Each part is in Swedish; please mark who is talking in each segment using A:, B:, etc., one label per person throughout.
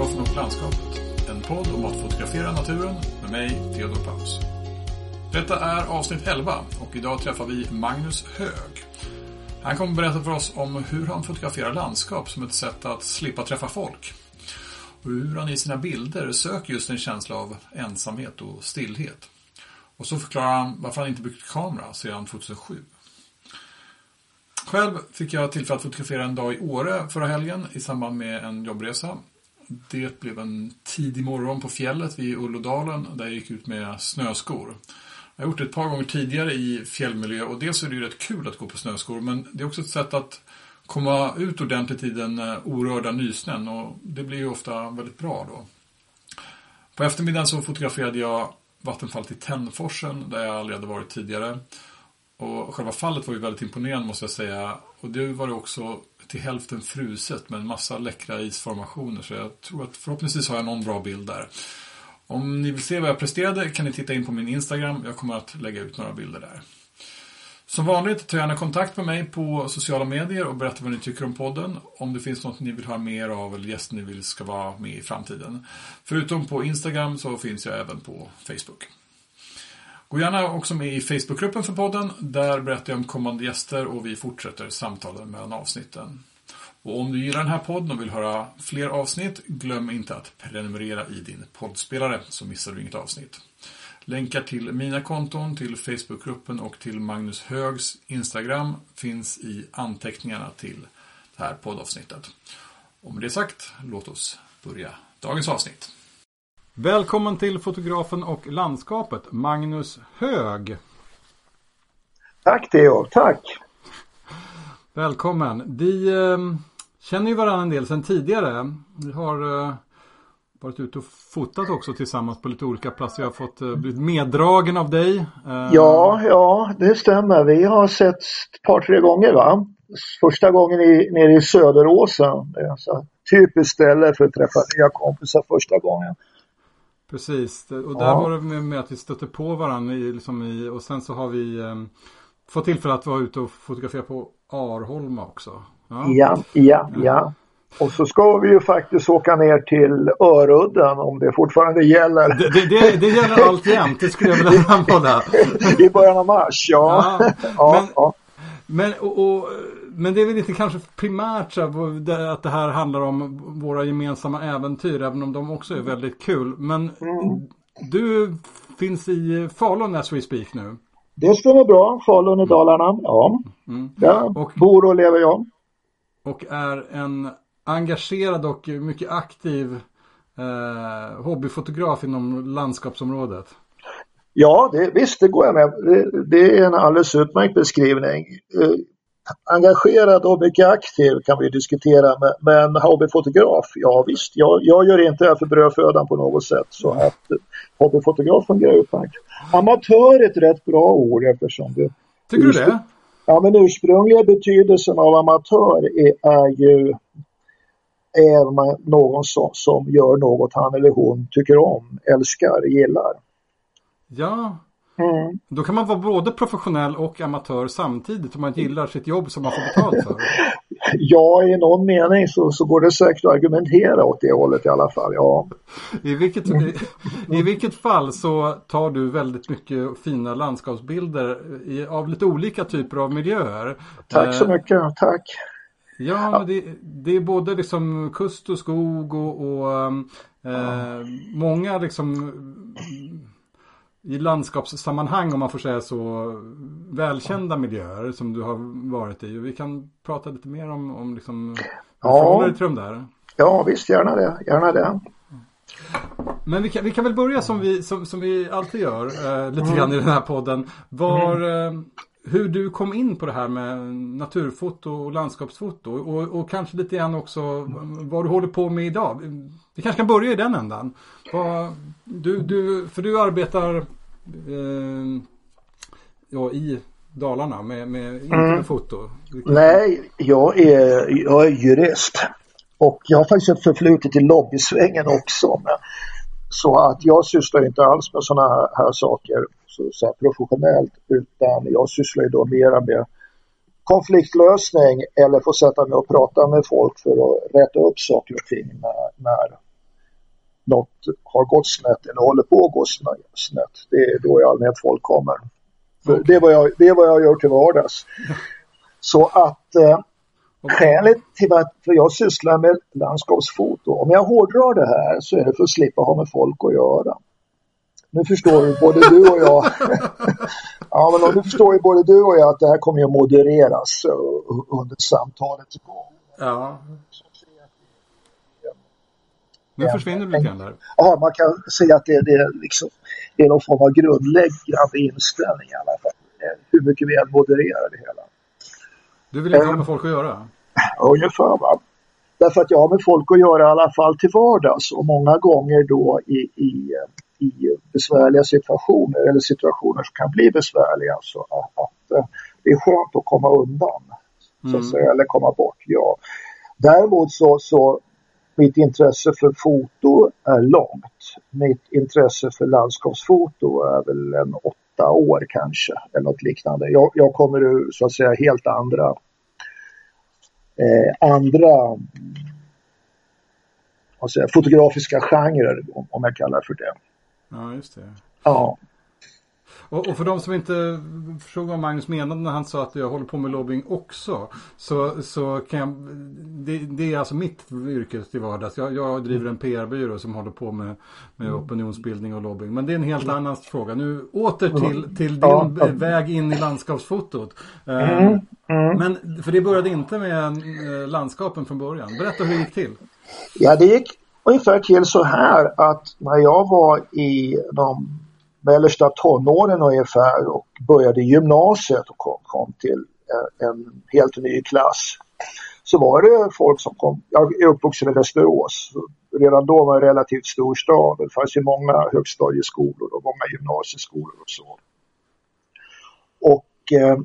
A: Fotografen och landskapet. En podd om att fotografera naturen med mig, Theodor Paus. Detta är avsnitt 11 och idag träffar vi Magnus Hög. Han kommer berätta för oss om hur han fotograferar landskap som ett sätt att slippa träffa folk. Och hur han i sina bilder söker just en känsla av ensamhet och stillhet. Och så förklarar han varför han inte byggt kamera sedan 2007. Själv fick jag tillfälle att fotografera en dag i Åre förra helgen i samband med en jobbresa. Det blev en tidig morgon på fjället vid Ullådalen där jag gick ut med snöskor. Jag har gjort det ett par gånger tidigare i fjällmiljö och dels är det ju rätt kul att gå på snöskor men det är också ett sätt att komma ut ordentligt i den eh, orörda nysnön och det blir ju ofta väldigt bra då. På eftermiddagen så fotograferade jag vattenfallet i Tännforsen där jag aldrig hade varit tidigare. Och själva fallet var ju väldigt imponerande måste jag säga. Och det var det också till hälften fruset med en massa läckra isformationer. Så jag tror att förhoppningsvis har jag någon bra bild där. Om ni vill se vad jag presterade kan ni titta in på min Instagram. Jag kommer att lägga ut några bilder där. Som vanligt, ta gärna kontakt med mig på sociala medier och berätta vad ni tycker om podden. Om det finns något ni vill ha mer av eller gäster ni vill ska vara med i framtiden. Förutom på Instagram så finns jag även på Facebook. Gå gärna också med i Facebookgruppen för podden. Där berättar jag om kommande gäster och vi fortsätter samtalen mellan avsnitten. Och om du gillar den här podden och vill höra fler avsnitt, glöm inte att prenumerera i din poddspelare så missar du inget avsnitt. Länkar till mina konton, till Facebookgruppen och till Magnus Högs Instagram finns i anteckningarna till det här poddavsnittet. Och med det sagt, låt oss börja dagens avsnitt. Välkommen till fotografen och landskapet, Magnus Hög.
B: Tack Theo, tack.
A: Välkommen. Vi eh, känner ju varandra en del sedan tidigare. Vi har eh, varit ute och fotat också tillsammans på lite olika platser. Jag har fått eh, blivit meddragen av dig.
B: Eh, ja, ja, det stämmer. Vi har sett ett par, tre gånger va? Första gången i, nere i Söderåsen. Det är så typiskt ställe för att träffa nya kompisar första gången.
A: Precis, och där ja. var det med, med, att vi stötte på varandra i, liksom i, och sen så har vi eh, fått tillfälle att vara ute och fotografera på Arholma också.
B: Ja. ja, ja, ja. Och så ska vi ju faktiskt åka ner till Örudden om det fortfarande gäller.
A: Det, det, det, det gäller alltjämt, det skulle jag vilja framhålla.
B: I början av mars, ja. ja,
A: ja men, ja. men, och, och, men det är väl inte kanske primärt så att det här handlar om våra gemensamma äventyr, även om de också är väldigt kul. Men mm. du finns i Falun as we speak nu.
B: Det stämmer bra, Falun i Dalarna, ja. Mm. Där och, bor och lever jag.
A: Och är en engagerad och mycket aktiv eh, hobbyfotograf inom landskapsområdet.
B: Ja, det, visst det går jag med. Det, det är en alldeles utmärkt beskrivning. Eh, engagerad och mycket aktiv kan vi diskutera men, men hobbyfotograf, ja visst, jag, jag gör inte det här för brödfödan på något sätt så att hobbyfotograf fungerar utmärkt. Amatör är ett rätt bra ord eftersom det
A: Tycker du det?
B: Ja men ursprungliga betydelsen av amatör är, är ju är någon som, som gör något han eller hon tycker om, älskar, gillar.
A: Ja, mm. då kan man vara både professionell och amatör samtidigt om man gillar sitt jobb som man får betalt för.
B: ja, i någon mening så, så går det säkert att argumentera åt det hållet i alla fall. Ja.
A: I, vilket, i, I vilket fall så tar du väldigt mycket fina landskapsbilder i, av lite olika typer av miljöer.
B: Tack så eh, mycket, tack.
A: Ja, ja. Det, det, är både liksom kust och skog och, och eh, många liksom i landskapssammanhang om man får säga så välkända miljöer som du har varit i. Och vi kan prata lite mer om, om liksom,
B: ja.
A: till de där.
B: Ja, visst gärna det. Gärna det.
A: Men vi kan, vi kan väl börja som vi, som, som vi alltid gör eh, lite mm. grann i den här podden. Var, mm. eh, hur du kom in på det här med naturfoto och landskapsfoto och, och kanske lite grann också vad du håller på med idag. Vi kanske kan börja i den ändan. Du, du, för du arbetar eh, ja, i Dalarna med, med, inte med mm. foto.
B: Nej, jag är, jag är jurist och jag har faktiskt ett förflutet i lobbysvängen också. Men, så att jag sysslar inte alls med sådana här, här saker så, så här professionellt utan jag sysslar ju då mera med konfliktlösning eller få sätta mig och prata med folk för att rätta upp saker och ting när, när något har gått snett eller håller på att gå snett. Det är då i allmänhet folk kommer. Okay. Det, är vad jag, det är vad jag gör till vardags. Så att eh. Skälet till att jag sysslar med landskapsfoto, om jag hårdrar det här så är det för att slippa ha med folk att göra. Nu förstår ju både du och jag ja, men nu förstår ju både du och jag att det här kommer att modereras eh, under samtalets gång.
A: Ja. Nu försvinner du lite grann där.
B: Ja, man kan säga att det, det, är liksom, det är någon form av grundläggande inställning i alla fall. Hur mycket vi än modererar det hela.
A: Du vill inte ha med folk att göra?
B: Ungefär va. Därför att jag har med folk att göra i alla fall till vardags och många gånger då i, i, i besvärliga situationer eller situationer som kan bli besvärliga. Så att, att eh, det är skönt att komma undan. Så att mm. säga, eller komma bort. Ja. Däremot så, så mitt intresse för foto är långt. Mitt intresse för landskapsfoto är väl en åtta år kanske, eller något liknande. Jag, jag kommer ur så att säga helt andra eh, andra säger, fotografiska genrer, om jag kallar för det.
A: Ja, just det.
B: Ja.
A: Och, och, för de som inte förstod vad Magnus menade när han sa att jag håller på med lobbying också. Så, så kan jag, det, det är alltså mitt yrke till vardags. Jag, jag driver en PR-byrå som håller på med, med mm. opinionsbildning och lobbying. Men det är en helt annan fråga. Nu åter till, till din ja. väg in i landskapsfotot. Mm. Mm. Men för det började inte med eh, landskapen från början. Berätta hur det gick till.
B: Ja, det gick ungefär till så här att när jag var i de mellersta tonåren ungefär och började gymnasiet och kom, kom till en, en helt ny klass så var det folk som kom, jag är uppvuxen i Västerås, redan då var det en relativt stor stad. Det fanns ju många högstadieskolor och många gymnasieskolor och så. Och eh,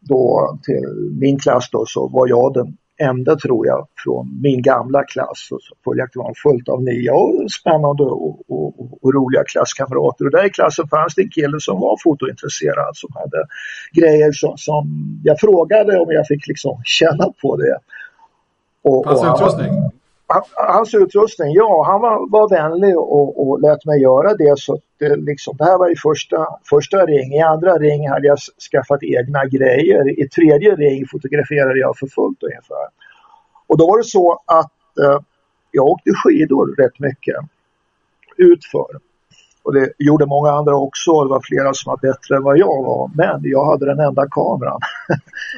B: då till min klass då så var jag den enda tror jag från min gamla klass och följaktligen var fullt av nya och spännande och, och, och, roliga klasskamrater. Och där i klassen fanns det en kille som var fotointresserad som hade grejer som, som jag frågade om jag fick liksom känna på det.
A: Och, Hans utrustning?
B: Hans utrustning, ja han var, var vänlig och, och lät mig göra det så det, liksom, det här var i första, första ring. I andra ring hade jag skaffat egna grejer. I tredje ring fotograferade jag för fullt ungefär. Och då var det så att eh, jag åkte skidor rätt mycket utför. Och det gjorde många andra också. Det var flera som var bättre än vad jag var. Men jag hade den enda kameran.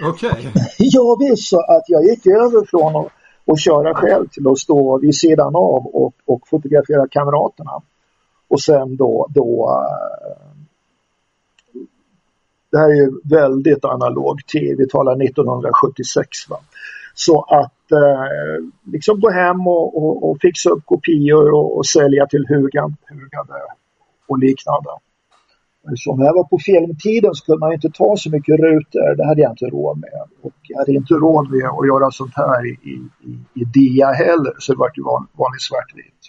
A: Okej. Okay.
B: ja visst, så att jag gick över från att och köra själv till att stå vid sidan av och, och fotografera kamraterna. Och sen då, då eh, det här är ju väldigt analog tid, vi talar 1976. Va? Så att eh, liksom gå hem och, och, och, fixa upp kopior och, och sälja till hugande, Hugade och liknande. Så när jag var på filmtiden så kunde man inte ta så mycket rutor, det hade jag inte råd med. Och jag hade inte råd med att göra sånt här i, i, i dia heller, så det var ju van, vanligt svartvitt.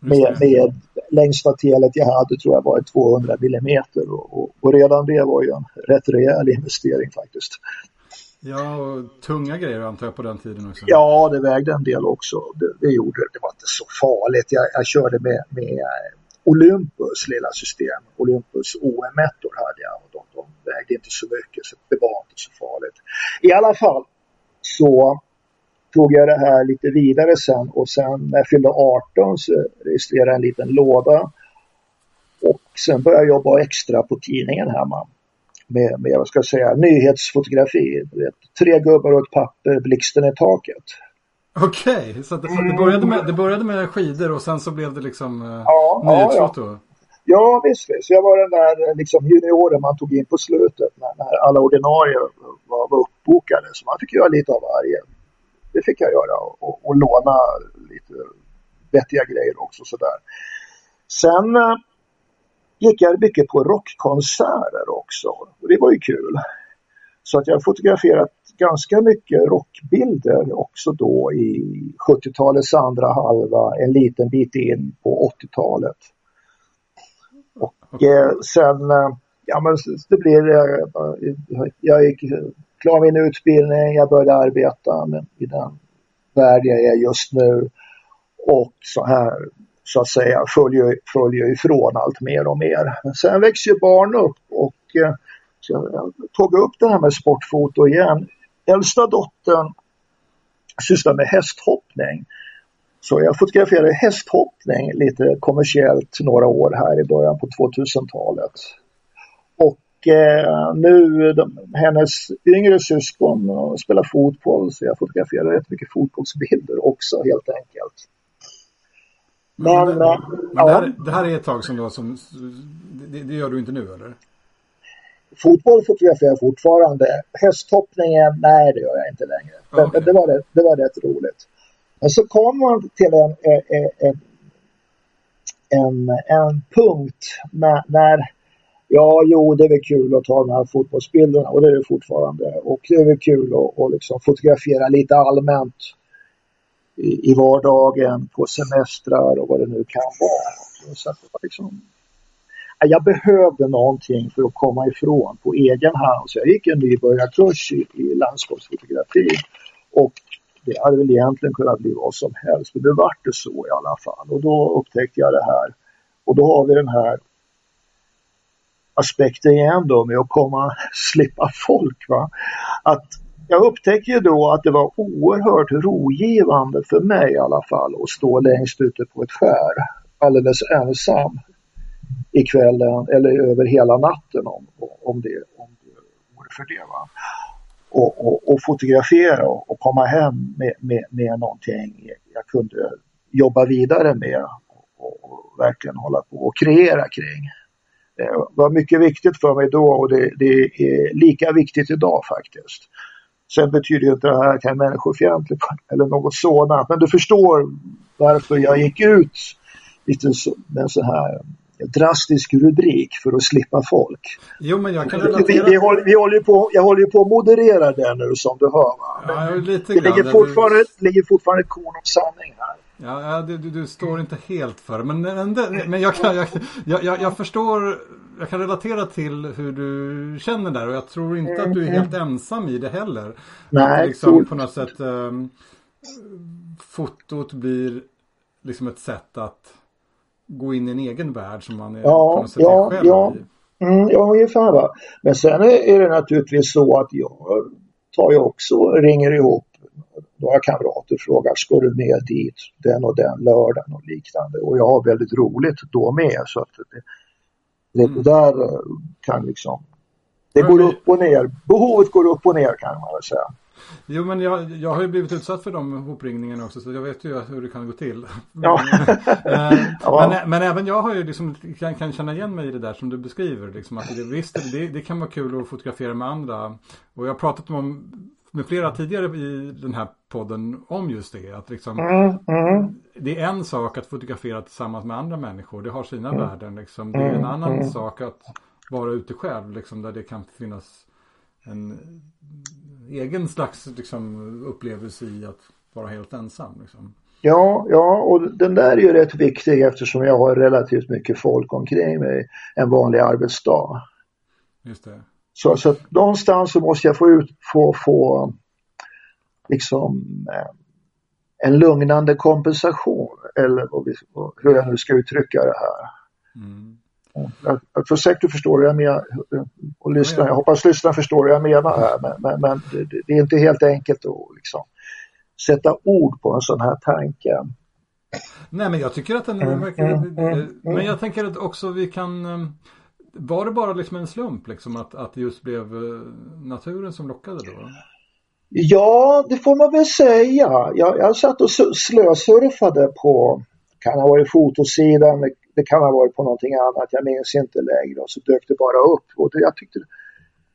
B: Med, med längsta telet jag hade tror jag var 200 millimeter och, och, och, redan det var ju en rätt rejäl investering faktiskt.
A: Ja, och tunga grejer antar jag på den tiden också.
B: Ja, det vägde en del också. Det, det gjorde det. Det var inte så farligt. Jag, jag körde med, med Olympus lilla system. Olympus OM-ettor hade jag och de, de vägde inte så mycket så det var inte så farligt. I alla fall så tog jag det här lite vidare sen och sen när jag fyllde 18 så registrerade jag en liten låda. Och sen började jag jobba extra på tidningen hemma. Med, med vad ska jag säga, nyhetsfotografi. Tre gubbar och ett papper, blixten i taket.
A: Okej, okay, så det, det, började med, det började med skidor och sen så blev det liksom eh, ja, nyhetsfoto?
B: Ja, ja. visst, visst. Jag var den där eh, liksom, junioren man tog in på slutet när, när alla ordinarie var, var uppbokade. Så man fick göra lite av varje. Det fick jag göra och, och, och låna lite vettiga grejer också sådär. Sen eh, gick jag mycket på rockkonserter också. Och det var ju kul. Så att jag har fotograferat ganska mycket rockbilder också då i 70-talets andra halva, en liten bit in på 80-talet. Och eh, sen, eh, ja men det blir, eh, jag gick eh, klar min utbildning, jag började arbeta i den värld jag är just nu och så här så att säga följer, följer ifrån allt mer och mer. Men sen växer ju barn upp och eh, så jag tog upp det här med sportfoto igen. Äldsta dottern sysslar med hästhoppning. Så jag fotograferade hästhoppning lite kommersiellt några år här i början på 2000-talet. Och eh, nu de, hennes yngre syskon spelar fotboll så jag fotograferar rätt mycket fotbollsbilder också helt enkelt.
A: Men, men, men ja. det, här, det, här, är ett tag som, då, som det, det, gör du inte nu eller?
B: Fotboll fotograferar jag fortfarande. Hästhoppningen, nej det gör jag inte längre. Okay. Men, det, var det, det var rätt roligt. Men så kom man till en, en, en, en punkt när, när Ja, jo, det är väl kul att ta de här fotbollsbilderna och det är det fortfarande. Och det är väl kul att, att liksom fotografera lite allmänt i, i vardagen, på semestrar och vad det nu kan vara. Så att det var liksom, jag behövde någonting för att komma ifrån på egen hand. Så jag gick en nybörjarkurs i, i landskapsfotografi och det hade väl egentligen kunnat bli vad som helst, men det vart det så i alla fall. Och då upptäckte jag det här. Och då har vi den här aspekten igen då med att komma, slippa folk. Va? Att jag upptäckte ju då att det var oerhört rogivande för mig i alla fall att stå längst ute på ett skär alldeles ensam i kvällen eller över hela natten om, om det, om vore för det. Va? Och, och, och fotografera och, och, komma hem med, med, med någonting jag kunde jobba vidare med och, och verkligen hålla på och kreera kring. Det var mycket viktigt för mig då och det, det är lika viktigt idag faktiskt. Sen betyder inte det här att jag är människofientlig eller något sådant, men du förstår varför jag gick ut lite så, med en så här drastisk rubrik för att slippa folk.
A: Jo, men jag kan relatera. Vi,
B: vi, håller, vi håller på, jag håller ju på att moderera det nu som du hör. Va?
A: Ja, lite
B: det ligger fortfarande, du... ligger fortfarande korn om sanning här.
A: Ja, du, du, du, står inte helt för men, men, men jag, kan, jag, jag, jag, förstår, jag kan relatera till hur du känner där och jag tror inte att du är helt ensam i det heller.
B: Nej,
A: att liksom på något sätt um, fotot blir liksom ett sätt att gå in i en egen värld som man är
B: ja, på något sätt ja, själv ja. i. Mm, ja, ungefär va. Men sen är det naturligtvis så att jag tar ju också, ringer ihop några kamrater och frågar ska du med dit den och den lördagen och liknande. Och jag har väldigt roligt då med så att det, det mm. där kan liksom, det går upp och ner. Behovet går upp och ner kan man väl säga.
A: Jo, men jag, jag har ju blivit utsatt för de uppringningarna också så jag vet ju hur det kan gå till.
B: Ja.
A: men, ja. men, men, även jag har ju liksom, kan, kan känna igen mig i det där som du beskriver. Liksom, att det, visst, det, det kan vara kul att fotografera med andra. Och jag har pratat om med flera tidigare i den här podden om just det. Att liksom, mm, mm. Det är en sak att fotografera tillsammans med andra människor. Det har sina mm. värden. Liksom. Det är en mm, annan mm. sak att vara ute själv. Liksom, där det kan finnas en egen slags liksom, upplevelse i att vara helt ensam. Liksom.
B: Ja, ja, och den där är ju rätt viktig eftersom jag har relativt mycket folk omkring mig en vanlig arbetsdag.
A: Just det.
B: Så, så att någonstans så måste jag få ut, få, få liksom eh, en lugnande kompensation eller hur jag nu ska uttrycka det här. Mm. Jag, jag tror säkert du förstår vad jag menar och lyssna, jag hoppas lyssnarna förstår vad jag menar här men, men, men det, det, är inte helt enkelt att liksom sätta ord på en sån här tanke.
A: Nej men jag tycker att den mm, verkar, mm, mm, men jag tänker att också vi kan var det bara liksom en slump liksom att, att det just blev eh, naturen som lockade då?
B: Ja, det får man väl säga. Jag, jag satt och slösurfade på, kan ha varit fotosidan, det kan ha varit på någonting annat, jag minns inte längre. Och så dök det bara upp. Och det, jag tyckte det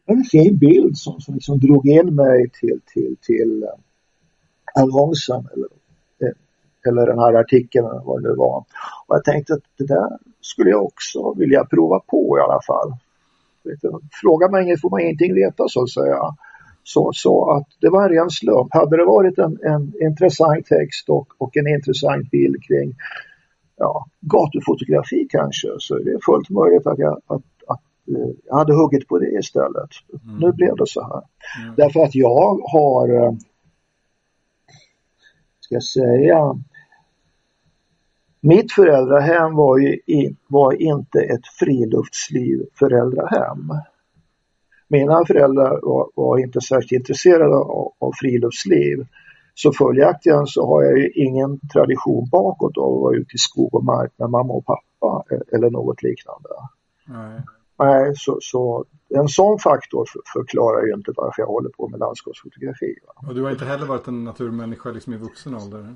B: var en fin bild som, som liksom drog in mig till, till, till eh, annonsen eller, eh, eller den här artikeln eller vad det nu var. Och jag tänkte att det där skulle jag också vilja prova på i alla fall. Frågar man inget får man ingenting veta så att säga. Så, så att det var en ren slump. Hade det varit en, en intressant text och, och en intressant bild kring ja, gatufotografi kanske så är det fullt möjligt att jag, att, att, uh, jag hade huggit på det istället. Mm. Nu blev det så här. Mm. Därför att jag har, uh, ska jag säga, mitt föräldrahem var, ju var inte ett friluftsliv föräldrahem. Mina föräldrar var, var inte särskilt intresserade av, av, friluftsliv. Så följaktligen så har jag ju ingen tradition bakåt av att vara ute i skog och mark med mamma och pappa e-, eller något liknande. Nej. Nej, så, så en sån faktor förklarar ju inte varför jag håller på med landskapsfotografi.
A: Va? Och du har inte heller varit en naturmänniska liksom i vuxen ålder?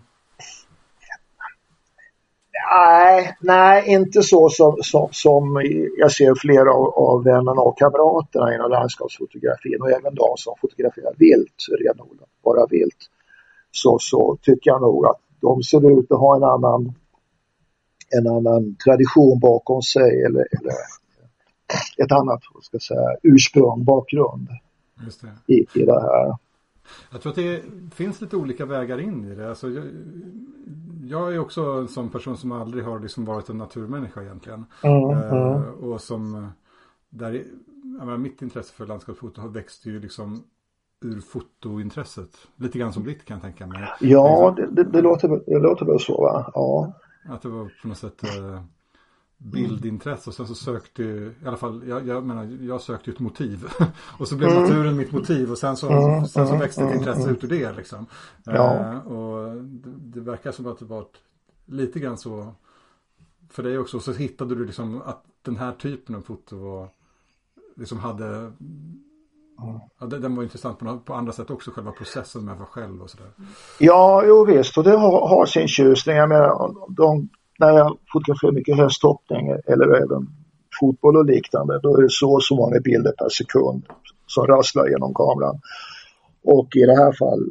B: Nej, nej, inte så som, som, som jag ser flera av, av vännerna och kamraterna inom landskapsfotografin och även de som fotograferar vilt, renodlat, bara vilt. Så, så tycker jag nog att de ser ut att ha en annan, en annan tradition bakom sig eller, eller ett annat ska säga, ursprung, bakgrund I, i det här.
A: Jag tror att det finns lite olika vägar in i det. Alltså, jag, jag är också en sån person som aldrig har liksom varit en naturmänniska egentligen. Mm, uh, mm. Och som, där, menar, mitt intresse för landskapsfoto har växt ju liksom ur fotointresset. Lite grann som ditt kan jag tänka mig.
B: Ja, liksom, det, det, det, låter, det låter väl så va? Ja.
A: Att det var på något sätt uh, bildintresse och sen så sökte i alla fall, jag, jag menar, jag sökte ett motiv. och så blev mm. naturen mitt motiv och sen så, mm. sen så växte ett intresse ut ur det liksom. Ja. Uh, och det, det, verkar som att det var lite grann så för dig också. Så hittade du liksom att den här typen av foto var, liksom hade Ja, den var intressant på, på andra sätt också, själva processen med att vara själv och sådär.
B: Ja, jo visst, och det har, har sin tjusning. Jag menar, de när jag fotograferar mycket hästhoppning eller även fotboll och liknande, då är det så och så många bilder per sekund som rasslar genom kameran. Och i det här fall,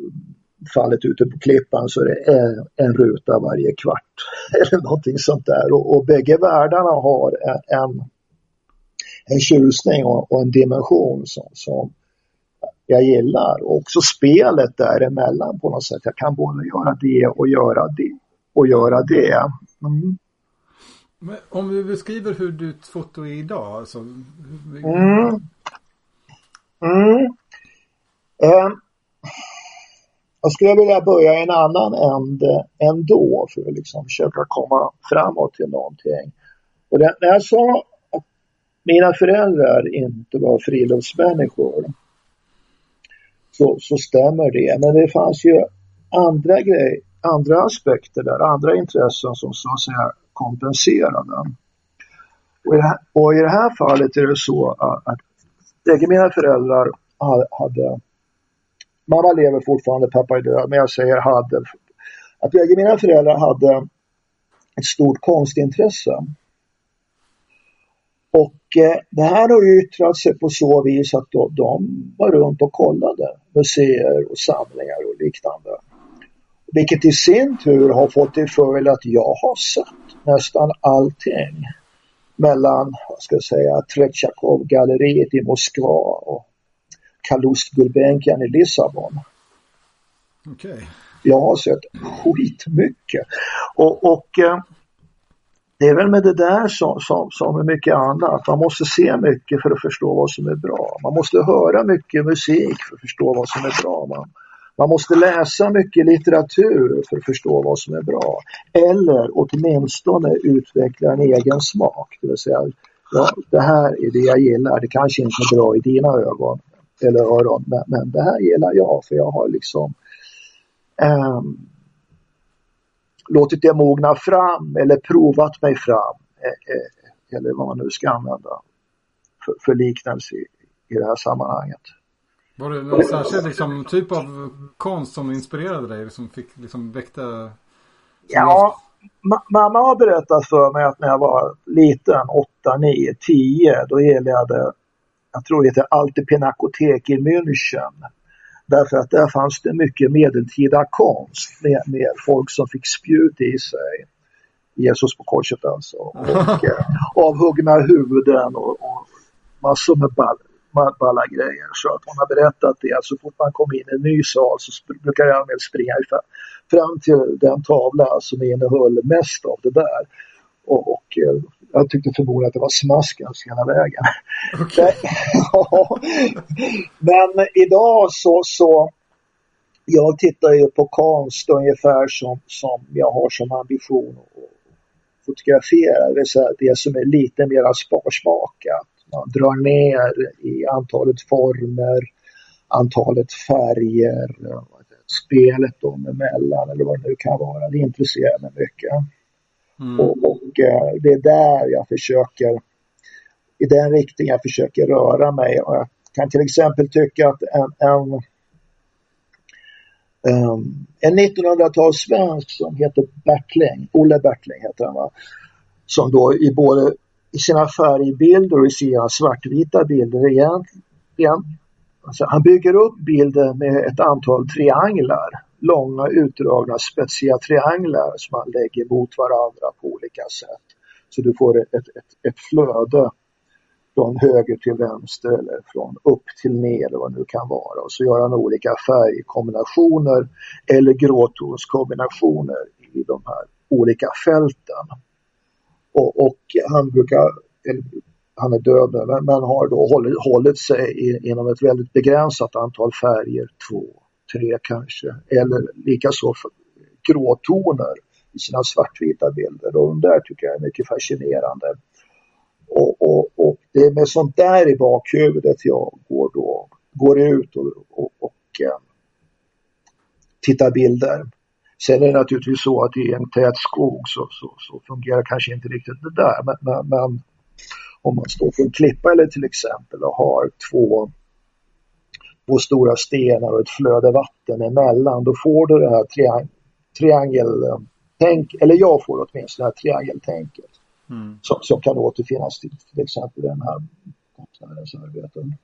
B: fallet ute på klippan så är det en, en ruta varje kvart eller någonting sånt där. Och, och bägge världarna har en, en, en tjusning och, och en dimension som, som jag gillar. Och också spelet däremellan på något sätt. Jag kan både göra det och göra det och göra det. Mm.
A: om vi beskriver hur ditt foto är idag. Alltså,
B: hur... mm. Mm. Eh, jag skulle vilja börja i en annan ände ändå för att liksom försöka komma framåt till någonting. Och det, när jag sa mina föräldrar inte var friluftsmänniskor så, så stämmer det. Men det fanns ju andra grejer andra aspekter där, andra intressen som så att säga kompenserade. Och i det här, och i det här fallet är det så att bägge mina föräldrar hade, mamma lever fortfarande, pappa är död, men jag säger hade, att bägge mina föräldrar hade ett stort konstintresse. Och eh, det här har yttrat sig på så vis att de, de var runt och kollade museer och samlingar och liknande. Vilket i sin tur har fått till följd att jag har sett nästan allting mellan, vad ska jag säga, Tretjakov-galleriet i Moskva och Calouste Gulbenkian i Lissabon.
A: Okay.
B: Jag har sett skitmycket. Och, och eh, det är väl med det där som, som, som med mycket annat. Man måste se mycket för att förstå vad som är bra. Man måste höra mycket musik för att förstå vad som är bra. Man, man måste läsa mycket litteratur för att förstå vad som är bra. Eller åtminstone utveckla en egen smak. Det vill säga, ja, det här är det jag gillar. Det kanske inte är bra i dina ögon eller öron, men, men det här gillar jag för jag har liksom um, låtit det mogna fram eller provat mig fram. Eh, eh, eller vad man nu ska använda för, för liknelse i, i det här sammanhanget.
A: Var det någon särskild liksom, typ av konst som inspirerade dig? Som fick liksom väckte?
B: Ja, ma mamma har berättat för mig att när jag var liten, 8, 9, 10, då gillade jag tror det heter Alte Pinakotek i München. Därför att där fanns det mycket medeltida konst med, med folk som fick spjut i sig. Jesus på korset alltså. Och eh, avhuggna huvuden och, och massor med ball, balla grejer. Så att hon har berättat det att så fort man kommer in i en ny sal så brukar jag springa fram till den tavla som innehöll mest av det där. Och, och eh, jag tyckte förmodligen att det var smaskens hela vägen. Okay. Men idag så, så jag tittar ju på konst ungefär som, som jag har som ambition att fotografera, det vill säga det som är lite mer sparsmakat. Man drar ner i antalet former, antalet färger, spelet dem emellan eller vad det nu kan vara. Det intresserar mig mycket. Mm. Och, och, eh, det är där jag försöker, i den riktningen jag försöker röra mig. Och jag kan till exempel tycka att en, en, um, en 1900-talssvensk som heter Bertling, Olle Bertling heter han va, som då i både i sina färgbilder och i sina svartvita bilder egentligen Alltså, han bygger upp bilden med ett antal trianglar, långa utdragna spetsiga trianglar som man lägger mot varandra på olika sätt. Så du får ett, ett, ett flöde från höger till vänster eller från upp till ner eller vad det nu kan vara. Och så gör han olika färgkombinationer eller gråtonskombinationer i de här olika fälten. Och, och han brukar, han är död nu, men, men har då hållit, hållit sig i, inom ett väldigt begränsat antal färger, två, tre kanske, eller likaså gråtoner i sina svartvita bilder. Och de där tycker jag är mycket fascinerande. Och, och, och det är med sånt där i bakhuvudet jag går, då, går ut och, och, och eh, tittar bilder. Sen är det naturligtvis så att i en tät skog så, så, så fungerar kanske inte riktigt det där. Men, men, men om man står på en klippa eller till exempel och har två, två stora stenar och ett flöde vatten emellan, då får du det här triang triangeltänk, eller jag får åtminstone det här triangeltänket mm. som, som kan återfinnas till, till exempel den här konstnärens arbeten.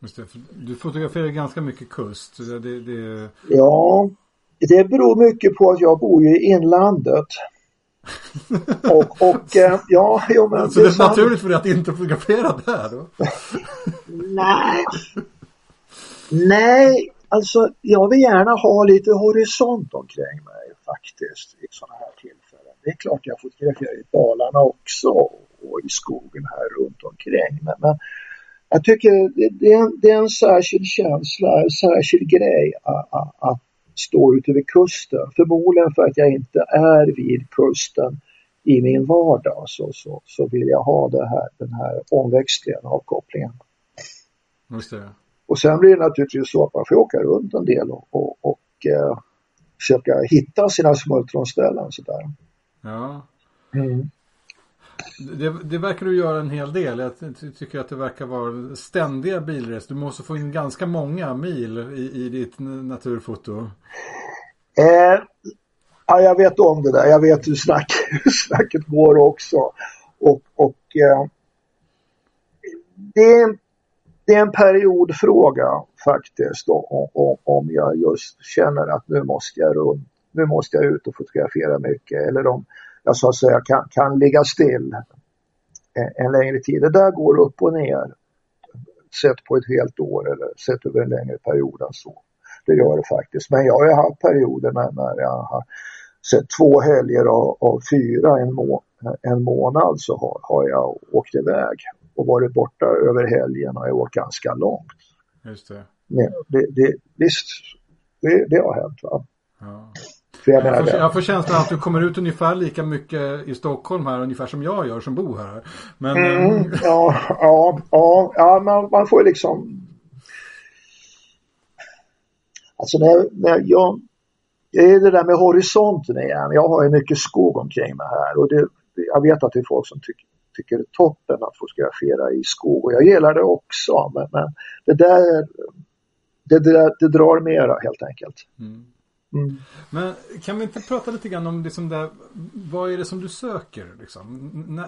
A: Det, du fotograferar ganska mycket kust. Det, det...
B: Ja, det beror mycket på att jag bor i inlandet.
A: och, och eh, ja, jo, men Så det är, det är naturligt för dig att inte fotografera där då?
B: Nej. Nej, alltså jag vill gärna ha lite horisont omkring mig faktiskt i sådana här tillfällen. Det är klart jag fotograferar i Dalarna också och i skogen här runt omkring. Men, men jag tycker det, det, är en, det är en särskild känsla, en särskild grej att, att, att stå ute vid kusten. Förmodligen för att jag inte är vid kusten i min vardag så, så, så vill jag ha det här, den här omväxlingen, avkopplingen.
A: Just det.
B: Och sen blir det naturligtvis så att man får åka runt en del och, och, och eh, försöka hitta sina smultronställen sådär.
A: Ja. Mm. Det, det, verkar du göra en hel del. Jag tycker att det verkar vara ständiga bilresor. Du måste få in ganska många mil i, i ditt naturfoto.
B: Eh, ja, jag vet om det där. Jag vet hur, snack, hur snacket går också. Och, och eh, det, är, det är en periodfråga faktiskt om, om, om jag just känner att nu måste jag runt, nu måste jag ut och fotografera mycket eller om jag så att säga kan, kan ligga still en, en längre tid. Det där går upp och ner sett på ett helt år eller sett över en längre period än så. Det gör det faktiskt. Men jag har ju haft perioder när, när jag har sett två helger av, av fyra en, må, en månad så har, har jag åkt iväg och varit borta över helgen och jag åkt ganska långt.
A: Just det.
B: Men det, det, visst, det, det har hänt. Va?
A: Ja. Jag, jag, får, jag får känslan att du kommer ut ungefär lika mycket i Stockholm här ungefär som jag gör som bor här. Men, mm,
B: eh, ja, ja, ja, ja man, man får liksom Alltså när, när jag, det är det där med horisonten igen. Jag har ju mycket skog omkring mig här och det, jag vet att det är folk som tycker, tycker det är toppen att fotografera i skog och jag gillar det också. Men, men det där det, det, det drar mera helt enkelt. Mm.
A: Mm. Men kan vi inte prata lite grann om liksom där, vad är det som du söker? Liksom?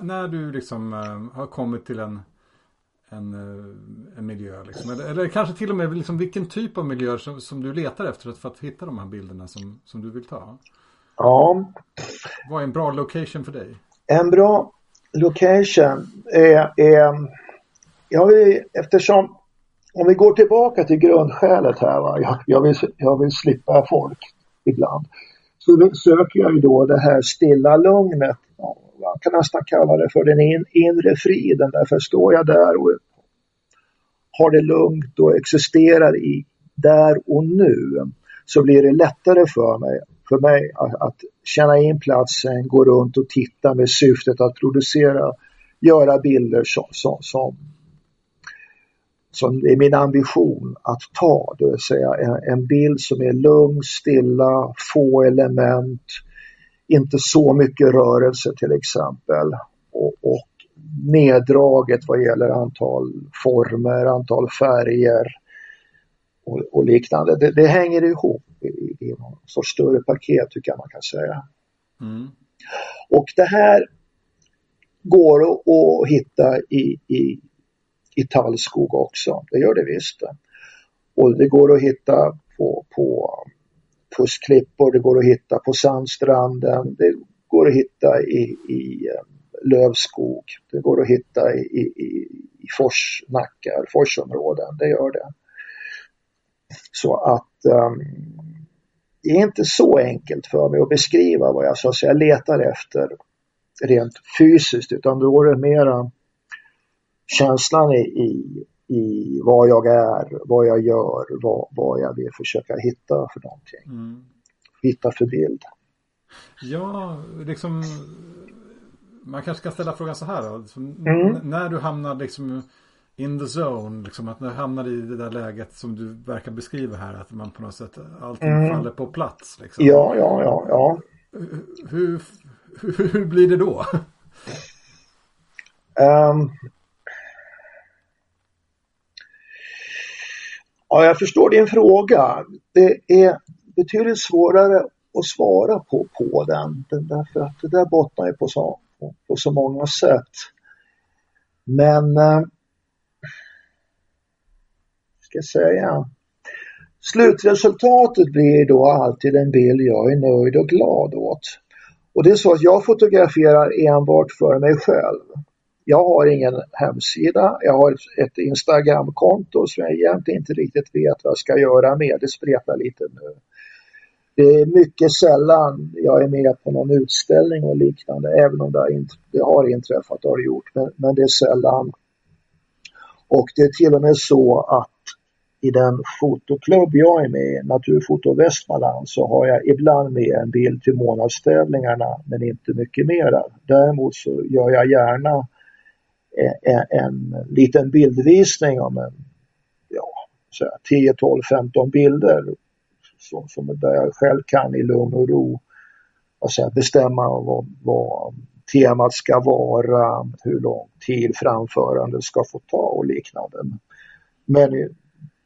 A: när du liksom, uh, har kommit till en, en, uh, en miljö. Liksom. Eller, eller, kanske till och med liksom, vilken typ av miljö som, som du letar efter för att hitta de här bilderna som, som du vill ta?
B: Ja.
A: Vad är en bra location för dig?
B: En bra location är, är jag vill, eftersom om vi går tillbaka till grundskälet här, va? Jag, jag, vill, jag vill slippa folk ibland. Så söker jag ju då det här stilla lugnet. Man kan nästan kalla det för den in, inre friden. Därför står jag där och har det lugnt och existerar i där och nu så blir det lättare för mig för mig att, att känna in platsen, gå runt och titta med syftet att producera, göra bilder som, som, som, som är min ambition att ta, det vill säga en, en bild som är lugn, stilla, få element, inte så mycket rörelse till exempel. Och, och neddraget vad gäller antal former, antal färger och, och liknande. Det, det, hänger ihop i, i någon sorts större paket tycker jag man kan säga. Mm. Och det här går att, att hitta i, i, i tallskog också, det gör det visst. Och det går att hitta på, på pussklippor, det går att hitta på sandstranden, det går att hitta i, i lövskog. Det går att hitta i, i, i forsnackar, forsområden, det gör det. Så att um, det är inte så enkelt för mig att beskriva vad jag så att säga letar efter rent fysiskt utan då är det mera känslan i, i, i vad jag är, vad jag gör, vad, vad jag vill försöka hitta för någonting. Mm. Hitta för bild.
A: Ja, liksom man kanske ska ställa frågan så här då. Mm. När du hamnar liksom in the zone, liksom att när du hamnar i det där läget som du verkar beskriva här, att man på något sätt allting mm. faller på plats. Liksom.
B: Ja, ja, ja, ja.
A: Hur, hur, hur blir det då?
B: Um, ja, jag förstår din fråga. Det är betydligt svårare att svara på, på den, den därför att det där bottnar ju på så på, på så många sätt. Men, eh, ska säga, slutresultatet blir då alltid en bild jag är nöjd och glad åt. Och det är så att jag fotograferar enbart för mig själv. Jag har ingen hemsida, jag har ett Instagramkonto som jag egentligen inte riktigt vet vad jag ska göra med. Det spretar lite nu. Det är mycket sällan jag är med på någon utställning och liknande, även om det har, int det har inträffat, det har det gjort, men, men det är sällan. Och det är till och med så att i den fotoklubb jag är med i, Naturfoto Västmanland, så har jag ibland med en bild till månadstävlingarna, men inte mycket mera. Däremot så gör jag gärna en, en liten bildvisning om en ja, 10, 12, 15 bilder som, som där jag själv kan i lugn och ro alltså bestämma vad, vad temat ska vara, hur lång tid framförandet ska få ta och liknande. Men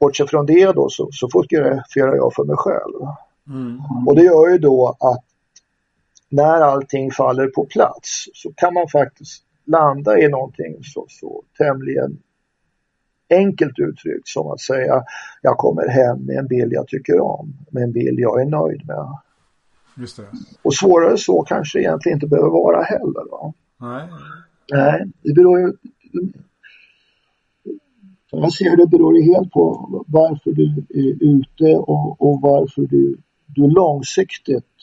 B: bortsett från det då så, så fotograferar jag för mig själv. Mm. Och det gör ju då att när allting faller på plats så kan man faktiskt landa i någonting så, så tämligen enkelt uttryckt som att säga jag kommer hem med en bild jag tycker om, med en bild jag är nöjd med.
A: Just det.
B: Och svårare så kanske egentligen inte behöver vara heller. Va?
A: Nej.
B: Nej, det beror ju jag ser det beror helt på varför du är ute och, och varför du, du långsiktigt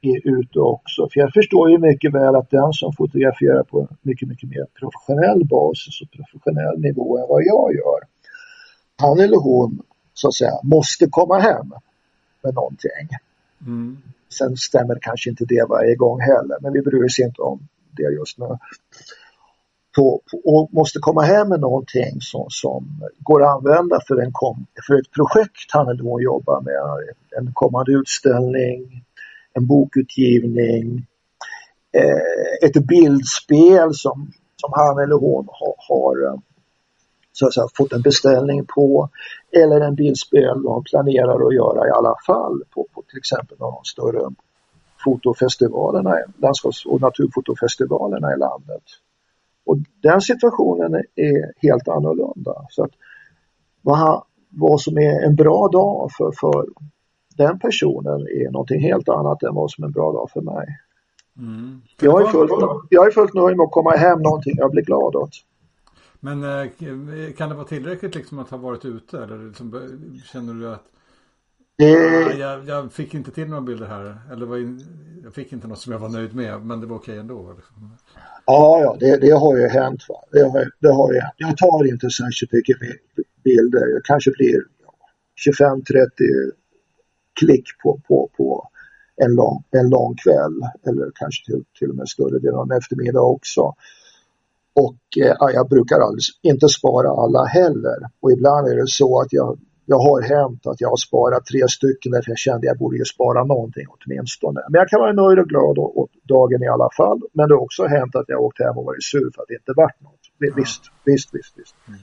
B: är ute också. För jag förstår ju mycket väl att den som fotograferar på mycket, mycket mer professionell basis och professionell nivå än vad jag gör, han eller hon så att säga måste komma hem med någonting. Mm. Sen stämmer kanske inte det varje gång heller, men vi bryr oss inte om det just nu. På, på, och måste komma hem med någonting som, som går att använda för, en kom, för ett projekt han eller hon jobbar med. En kommande utställning, en bokutgivning, eh, ett bildspel som, som han eller hon har, har så att säga, fått en beställning på eller en bildspel de planerar att göra i alla fall på, på till exempel någon de större fotofestivalerna, landskaps och naturfotofestivalerna i landet. Och den situationen är helt annorlunda. Så att vad, vad som är en bra dag för, för den personen är någonting helt annat än vad som är en bra dag för mig. Mm. Jag, är fullt, jag är fullt nöjd med att komma hem någonting jag blir glad åt.
A: Men eh, kan det vara tillräckligt liksom att ha varit ute eller liksom, känner du att ah, jag, jag, fick inte till några bilder här eller var in, jag fick inte något som jag var nöjd med men det var okej ändå? Liksom.
B: Ja, ja det, det, har ju hänt. Va? Det, har, det har jag. jag tar inte särskilt mycket bilder. Jag kanske blir 25-30 klick på, på, på en lång, en lång kväll eller kanske till, till och med större delen av en eftermiddag också. Och eh, jag brukar alltså inte spara alla heller. Och ibland är det så att jag, jag har hänt att jag har sparat tre stycken därför jag kände att jag borde ju spara någonting åtminstone. Men jag kan vara nöjd och glad åt dagen i alla fall. Men det har också hänt att jag åkt hem och varit sur för att det inte varit något. Visst, ja. visst, visst, visst. Mm.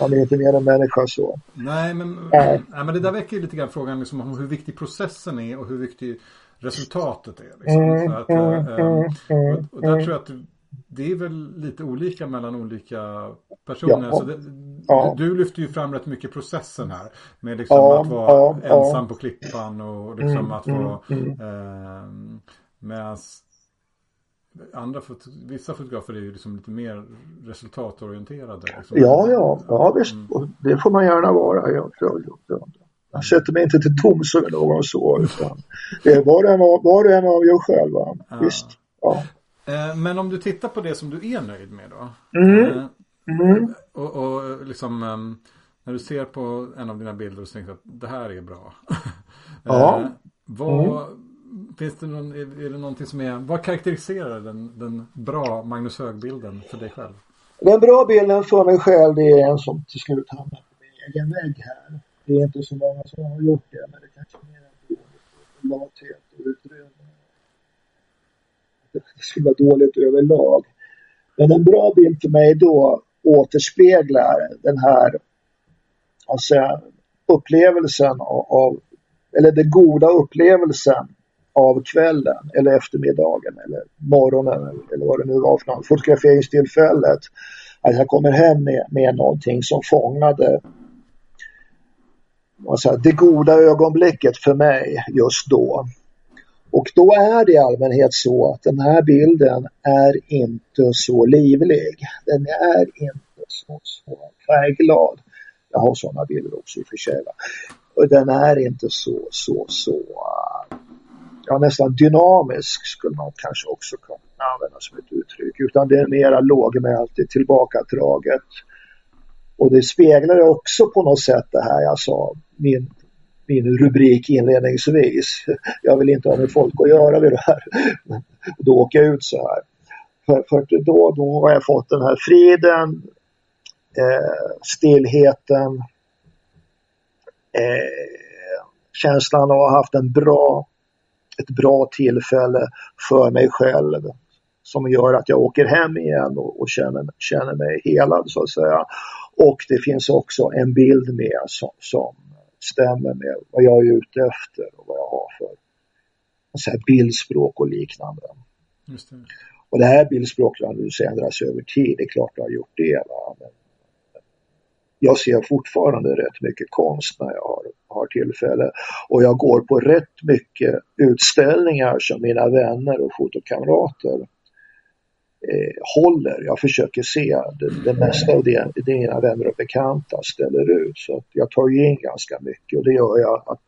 B: Man är inte mer än människa så.
A: Nej, men, äh. nej, men det där väcker ju lite grann frågan liksom om hur viktig processen är och hur viktig resultatet är. Liksom. Mm, att, äh, och där tror jag att det är väl lite olika mellan olika personer. Ja, det, ja. du, lyfter ju fram rätt mycket processen här. Med liksom ja, att vara ensam på klippan och liksom mm, att vara... Mm, mm. eh, Medan andra vissa fotografer är ju liksom lite mer resultatorienterade. Liksom.
B: Ja, ja, ja visst. Mm. Det får man gärna vara. Jag, jag, jag, jag sätter mig inte till toms över någon så. Utan är var och en avgör själv. Visst. Ja.
A: Eh, men om du tittar på det som du är nöjd med då.
B: Mm. Eh, mm.
A: Och, och liksom ehm, när du ser på en av dina bilder och tänker att det här är bra.
B: Ja.
A: Eh, vad, mm. Finns det någon, är, det någonting som är, vad karaktäriserar den, den bra Magnus Hög-bilden för dig själv?
B: Den bra bilden för mig själv det är en som till slut hamnar på min egen vägg här. Det är inte så många som har gjort det men det kanske är mer en lathet och utrymme det skulle vara dåligt överlag. Men en bra bild för mig då återspeglar den här alltså, upplevelsen av, eller den goda upplevelsen av kvällen eller eftermiddagen eller morgonen eller vad det nu var för något, fotograferingstillfället. Att jag kommer hem med, med någonting som fångade alltså, det goda ögonblicket för mig just då. Och då är det i allmänhet så att den här bilden är inte så livlig. Den är inte så, så färgglad. Jag har sådana bilder också i och för sig. Och den är inte så, så, så, ja nästan dynamisk skulle man kanske också kunna använda som ett uttryck. Utan det är mera lågmält, tillbakadraget. Och det speglar också på något sätt det här jag sa, min min rubrik inledningsvis. Jag vill inte ha med folk att göra vid det här. Då åker jag ut så här. För, för då, då har jag fått den här friden, eh, stillheten, eh, känslan av att ha haft en bra, ett bra tillfälle för mig själv som gör att jag åker hem igen och, och känner, känner mig helad så att säga. Och det finns också en bild med som, som stämmer med vad jag är ute efter och vad jag har för så här bildspråk och liknande.
A: Det.
B: Och det här bildspråket har nu ändrats över tid, det är klart det har gjort det. Va? Men jag ser fortfarande rätt mycket konst när jag har, har tillfälle och jag går på rätt mycket utställningar som mina vänner och fotokamrater eh, håller. Jag försöker se det, det mesta av det, det mina vänner och bekanta ställer ut. Så att jag tar ju in ganska mycket och det gör jag att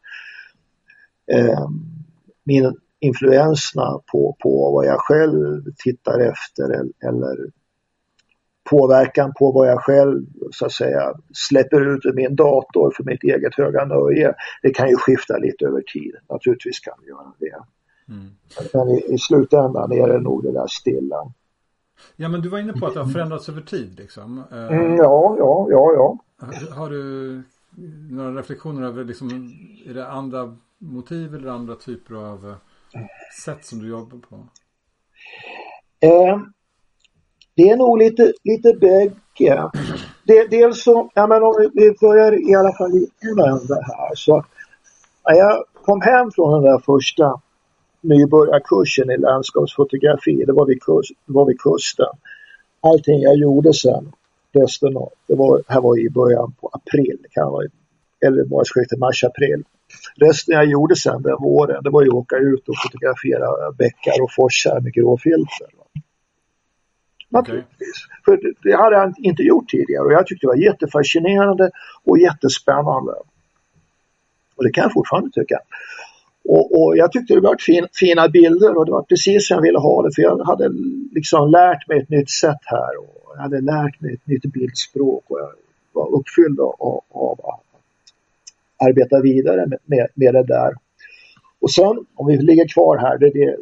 B: eh, min influenserna på, på vad jag själv tittar efter eller påverkan på vad jag själv så att säga släpper ut ur min dator för mitt eget höga nöje. Det kan ju skifta lite över tid. Naturligtvis kan det göra det. Mm. Men i, i slutändan är det nog det där stilla.
A: Ja, men du var inne på att det har förändrats över tid liksom.
B: Mm, ja, ja, ja, ja.
A: Har du några reflektioner över liksom, är det andra motiv eller andra typer av eh, sätt som du jobbar på?
B: Eh, det är nog lite, lite bägge. Det, dels så, ja men om vi börjar i alla fall i en ände här så när jag kom hem från den där första nybörjarkursen i landskapsfotografi. Det var vid, kust, det var vid kusten. Allting jag gjorde sen, resten av, det var, här var i början på april, kan vara, eller månadsskiftet mars-april. Resten jag gjorde sen den våren, det var ju att åka ut och fotografera bäckar och forsar med gråfilter. Naturligtvis. Okay. För det, det hade jag inte gjort tidigare och jag tyckte det var jättefascinerande och jättespännande. Och det kan jag fortfarande tycka. Och, och, jag tyckte det var fin, fina bilder och det var precis som jag ville ha det för jag hade liksom lärt mig ett nytt sätt här och jag hade lärt mig ett nytt bildspråk och jag var uppfylld av, av att arbeta vidare med, med, med det där. Och sen om vi ligger kvar här, det, det,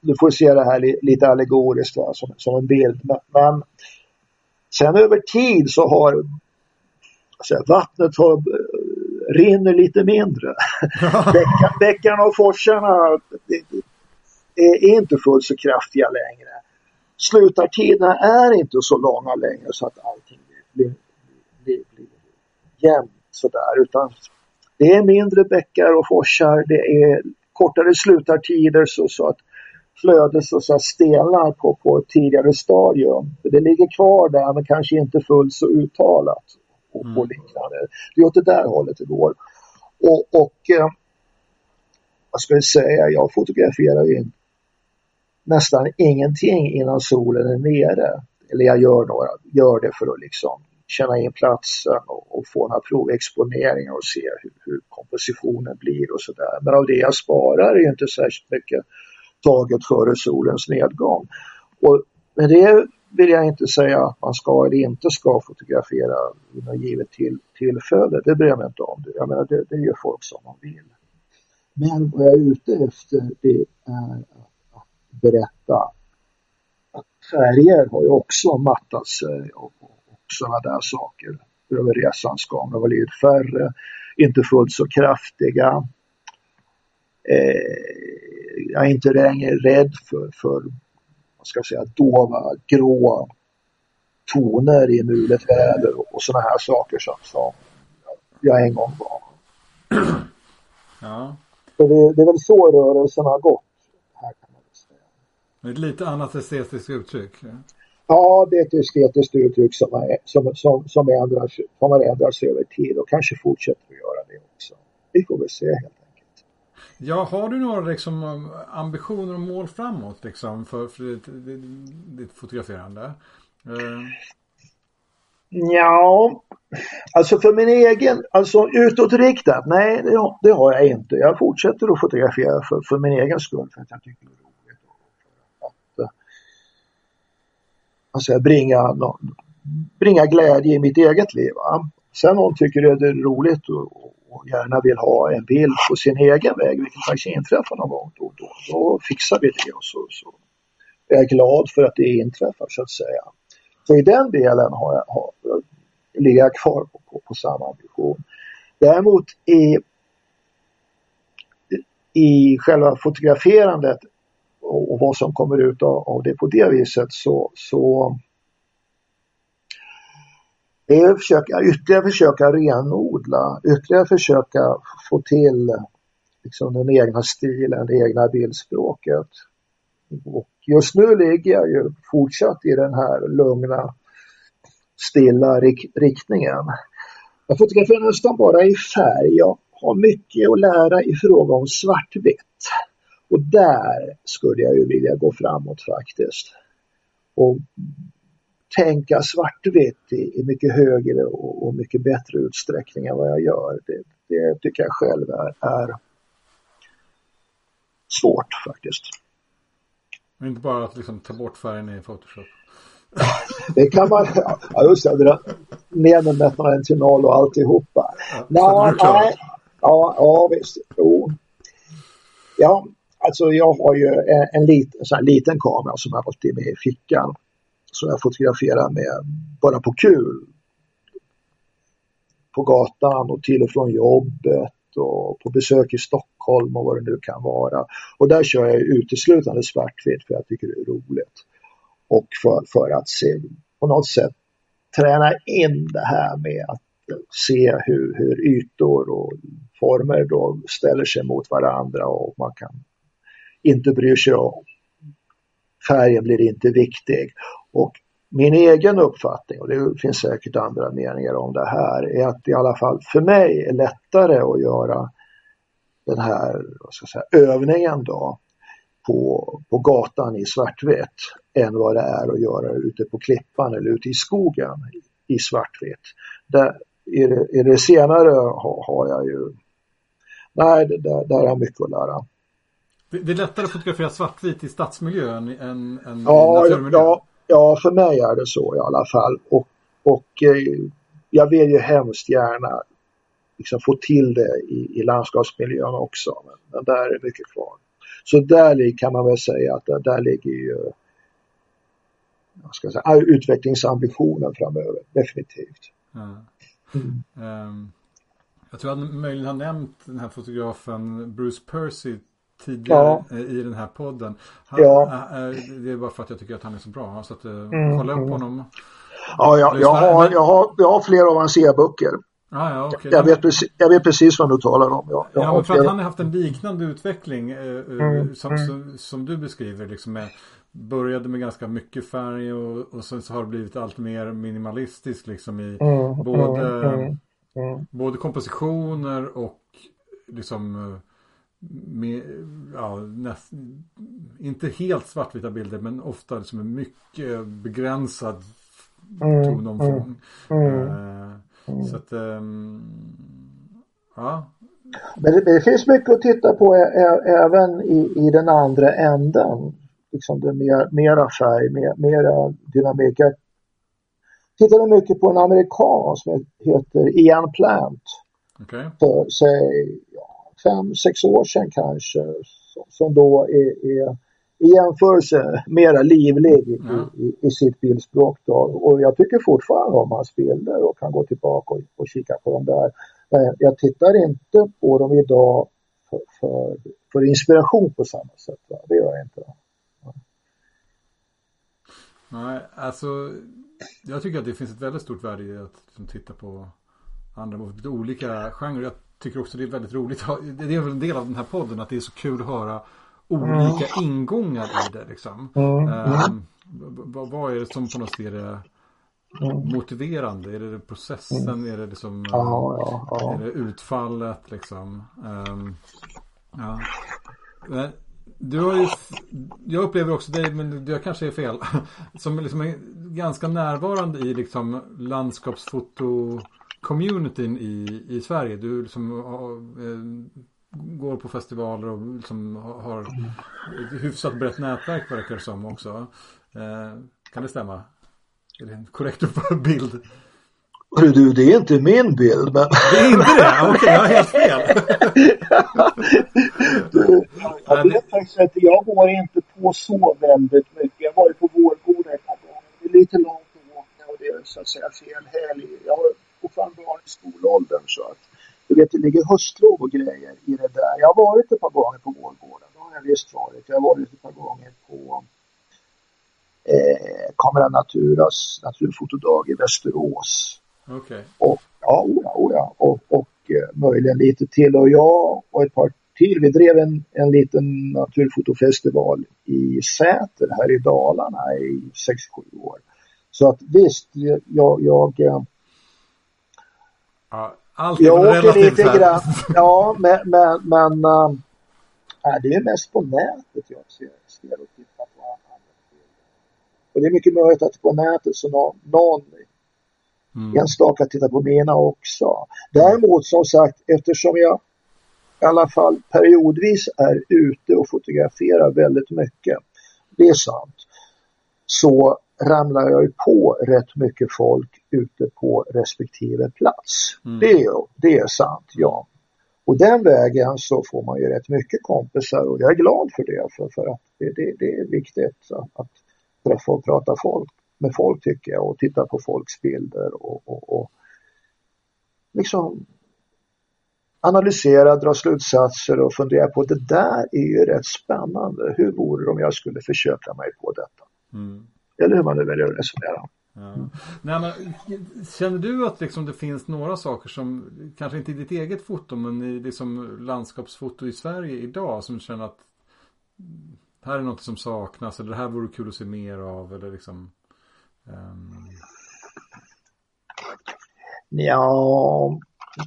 B: du får se det här lite allegoriskt va, som, som en bild. Men, men sen över tid så har alltså, vattnet har, rinner lite mindre. bäckarna och forsarna är inte fullt så kraftiga längre. Slutartiderna är inte så långa längre så att allting blir, blir, blir jämnt sådär utan det är mindre bäckar och forsar, det är kortare slutartider så, så att flödet så, så stelnar på, på ett tidigare stadium. Det ligger kvar där men kanske inte fullt så uttalat och, mm. och liknande. Det är åt det där hållet det går. Och, och eh, vad ska jag säga, jag fotograferar ju nästan ingenting innan solen är nere. Eller jag gör, några, gör det för att liksom känna in platsen och, och få några provexponeringar och se hur, hur kompositionen blir och sådär. Men av det jag sparar är ju inte särskilt mycket taget före solens nedgång. Och med det vill jag inte säga att man ska eller inte ska fotografera vid något givet till, tillfälle. Det bryr jag mig inte om. Jag menar, det, det gör folk som de vill. Men vad jag är ute efter det är att berätta att färger har ju också mattat sig och, och sådana där saker över resans gång. De har blivit färre, inte fullt så kraftiga. Eh, jag är inte längre rädd för, för vad ska säga, dova, gråa toner i mulet väder och, sådana här saker som, som jag en gång var.
A: Ja.
B: Så det, det är väl så rörelsen har gått. Här kan man säga.
A: Ett lite annat estetiskt uttryck. Ja.
B: Ja, det är ett estetiskt uttryck som, är, som, som, som, ändras, som har ändrats över tid och kanske fortsätter att göra det också. Vi får väl se helt.
A: Ja, har du några liksom, ambitioner och mål framåt liksom, för, för ditt, ditt fotograferande? Uh...
B: Ja, alltså för min egen, alltså utåtriktat, nej det, det, har jag inte. Jag fortsätter att fotografera för, för min egen skull för att jag tycker det är roligt. Att, eh, alltså bringa, bringa glädje i mitt eget liv. Va? Sen någon tycker det är roligt och, och gärna vill ha en bild på sin egen väg, vilket faktiskt inträffar någon gång då, då, då fixar vi det och så, så är jag glad för att det inträffar så att säga. Så i den delen har jag, har, ligger jag kvar på, på, på samma ambition. Däremot i, i själva fotograferandet och, och vad som kommer ut av, av det på det viset så, så det är att försöka, ytterligare försöka renodla, ytterligare försöka få till liksom, den egna stilen, det egna bildspråket. Och just nu ligger jag ju fortsatt i den här lugna, stilla rik riktningen. Jag fotograferar nästan bara i färg. Jag har mycket att lära i fråga om svartvitt. Och där skulle jag ju vilja gå framåt faktiskt. Och tänka svartvitt i, i mycket högre och, och, mycket bättre utsträckning än vad jag gör. Det, det tycker jag själv är, är svårt faktiskt.
A: Inte bara att liksom ta bort färgen i Photoshop.
B: det kan man, ja just det, ner med noll och alltihopa. Ja, Nå, nej, ja, ja visst, jo. Ja, alltså jag har ju en, en, lit, sån liten kamera som jag alltid är med i fickan som jag fotograferar med bara på kul. På gatan och till och från jobbet och på besök i Stockholm och vad det nu kan vara. Och där kör jag uteslutande svartvitt för jag tycker det är roligt. Och för, för att se, på något sätt träna in det här med att se hur, hur ytor och former då ställer sig mot varandra och man kan inte bry sig om färgen blir inte viktig. Och min egen uppfattning, och det finns säkert andra meningar om det här, är att i alla fall för mig är lättare att göra den här säga, övningen då på, på gatan i svartvitt än vad det är att göra ute på klippan eller ute i skogen i svartvitt. Där, i, det, I det senare har, har jag ju, nej, där, där har jag mycket att lära.
A: Det är lättare att fotografera svartvit i stadsmiljö än, än,
B: ja, i naturmiljö? Ja, ja, för mig är det så i alla fall. Och, och eh, jag vill ju hemskt gärna liksom få till det i, i landskapsmiljön också. Men, men där är mycket kvar. Så där kan man väl säga att där, där ligger ju ska säga, utvecklingsambitionen framöver, definitivt. Ja.
A: Mm. Um, jag tror att möjligen har nämnt den här fotografen Bruce Percy tidigare ja. i den här podden. Han, ja. Det är bara för att jag tycker att han är så bra. Så att, eh, mm. kolla upp mm. honom.
B: Ja, jag, jag, har, jag, har, jag har flera av hans e-böcker.
A: Ah, ja, okay.
B: jag, vet precis, jag vet precis vad du talar om.
A: Jag, jag ja, men för att han har haft en liknande utveckling eh, eh mm, som, mm. Som, som, du beskriver. Liksom med, började med ganska mycket färg och, och sen så har det blivit allt mer minimalistiskt liksom i mm, både, mm, mm, både kompositioner och liksom eh, med, ja, näst, inte helt svartvita bilder men ofta liksom en mycket begränsad tonomfång. Uh, Mm. Så att, um, ja.
B: Men det, det, finns mycket att titta på även i, i den andra änden. Liksom det mer, mera färg, mer, mera dynamik. Jag tittade mycket på en amerikan som heter Ian Plant.
A: Okay.
B: För säg fem, sex år sedan kanske. Som då är, är i jämförelse mera livlig i, i, i, sitt bildspråk. Då. Och jag tycker fortfarande om hans bilder och kan gå tillbaka och, och kika på dem där. Men jag tittar inte på dem idag för, för, för inspiration på samma sätt. Va? Det gör jag inte. Ja.
A: Nej, alltså jag tycker att det finns ett väldigt stort värde i att liksom, titta på andra olika genrer. Tycker också det är väldigt roligt. Det är väl en del av den här podden att det är så kul att höra olika mm. ingångar i det liksom. Um, vad är det som på något sätt är det motiverande? Är det processen? Är det liksom. Är det utfallet liksom? Um, ja. Men, du har ju, jag upplever också dig, men jag kanske är fel, som liksom är ganska närvarande i liksom landskapsfoto-communityn i, i Sverige. Du liksom eh, går på festivaler och liksom har ett hyfsat brett nätverk verkar det som också. Eh, kan det stämma? Är det en korrekt bild?
B: Hörru du, det är inte min bild. Men...
A: Det är inte det? Okej, okay, jag har helt fel.
B: du, jag vet faktiskt att jag går inte på så väldigt mycket. Jag var ju på Vårgårda ett par gånger. Det är lite långt att åka och det är så att säga fel helg. Jag har fortfarande barn i skolåldern så att du vet, det ligger höstlov och grejer i det där. Jag har varit ett par gånger på Vårgården. Det har jag visst varit. Jag har varit ett par gånger på eh, Kamera Naturas naturfotodag i Västerås.
A: Okay.
B: Och, ja, oja, oja. Och, och eh, möjligen lite till. Och jag och ett par till. Vi drev en, en liten naturfotofestival i Säter här i Dalarna i 6-7 år. Så att visst, jag, jag
A: ja, allt
B: är jag åker lite grann. Ja, men, men, men äh, det är mest på nätet jag ser, ser och tittar på andra Och det är mycket möjligt att på nätet så någon, någon mm. enstaka tittar på mina också. Däremot som sagt, eftersom jag i alla fall periodvis är ute och fotograferar väldigt mycket. Det är sant. Så ramlar jag ju på rätt mycket folk ute på respektive plats. Mm. Det, är, det är sant, ja. Och den vägen så får man ju rätt mycket kompisar och jag är glad för det för, för att det, det, det är viktigt att, att träffa och prata folk, med folk tycker jag och titta på folks bilder och, och, och liksom analysera, dra slutsatser och fundera på det där är ju rätt spännande. Hur vore det om jag skulle försöka mig på detta? Mm. Eller hur man nu väljer att resonera.
A: Ja. Nej, men, känner du att liksom det finns några saker som, kanske inte i ditt eget foto, men i liksom landskapsfoto i Sverige idag som känner att här är något som saknas eller det här vore kul att se mer av eller liksom um...
B: Ja,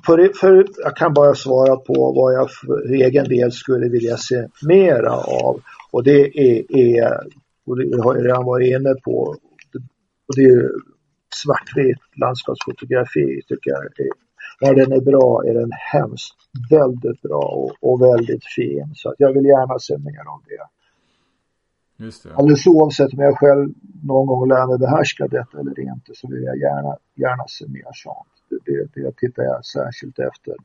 B: för, för, jag kan bara svara på vad jag för egen del skulle vilja se mera av och det är, är och det har jag redan varit inne på. Och det är svartvit landskapsfotografi tycker jag. Är, när den är bra är den hemskt väldigt bra och, och väldigt fin. Så jag vill gärna se mer av det.
A: Just det.
B: Alldeles oavsett om jag själv någon gång lär mig behärska detta eller inte så vill jag gärna, gärna se mer sånt. Det, det, det tittar jag särskilt efter.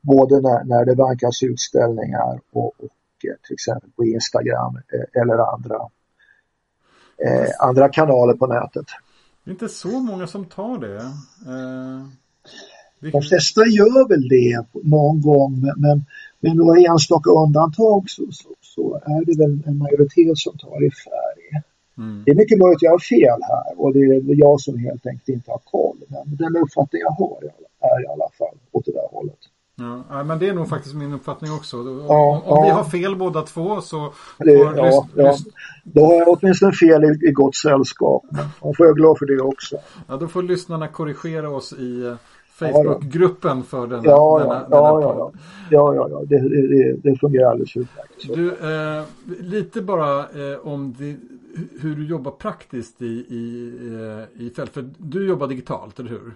B: Både när, när det vankas utställningar och, och eh, till exempel på Instagram eh, eller andra, eh, andra kanaler på nätet.
A: Det är inte så många som tar det. Eh,
B: De flesta gör väl det någon gång men, men med några enstaka undantag så, så, så, är det väl en majoritet som tar i färg. Mm. Det är mycket möjligt att jag har fel här och det är jag som helt enkelt inte har koll. Men den uppfattning jag har är i alla fall åt det där hållet.
A: Ja, men det är nog faktiskt min uppfattning också. Ja, om, om vi har fel båda två så...
B: Det, ja, ja. Då har jag åtminstone fel i, i gott sällskap. Man får jag glad för det också.
A: Ja, då får lyssnarna korrigera oss i eh, Facebookgruppen för denna,
B: ja,
A: denna,
B: ja,
A: denna
B: ja, ja, ja, ja, ja. Det, det, det fungerar alldeles utmärkt.
A: Du, eh, lite bara eh, om det, hur du jobbar praktiskt i, i, eh, i fält. För du jobbar digitalt, eller hur?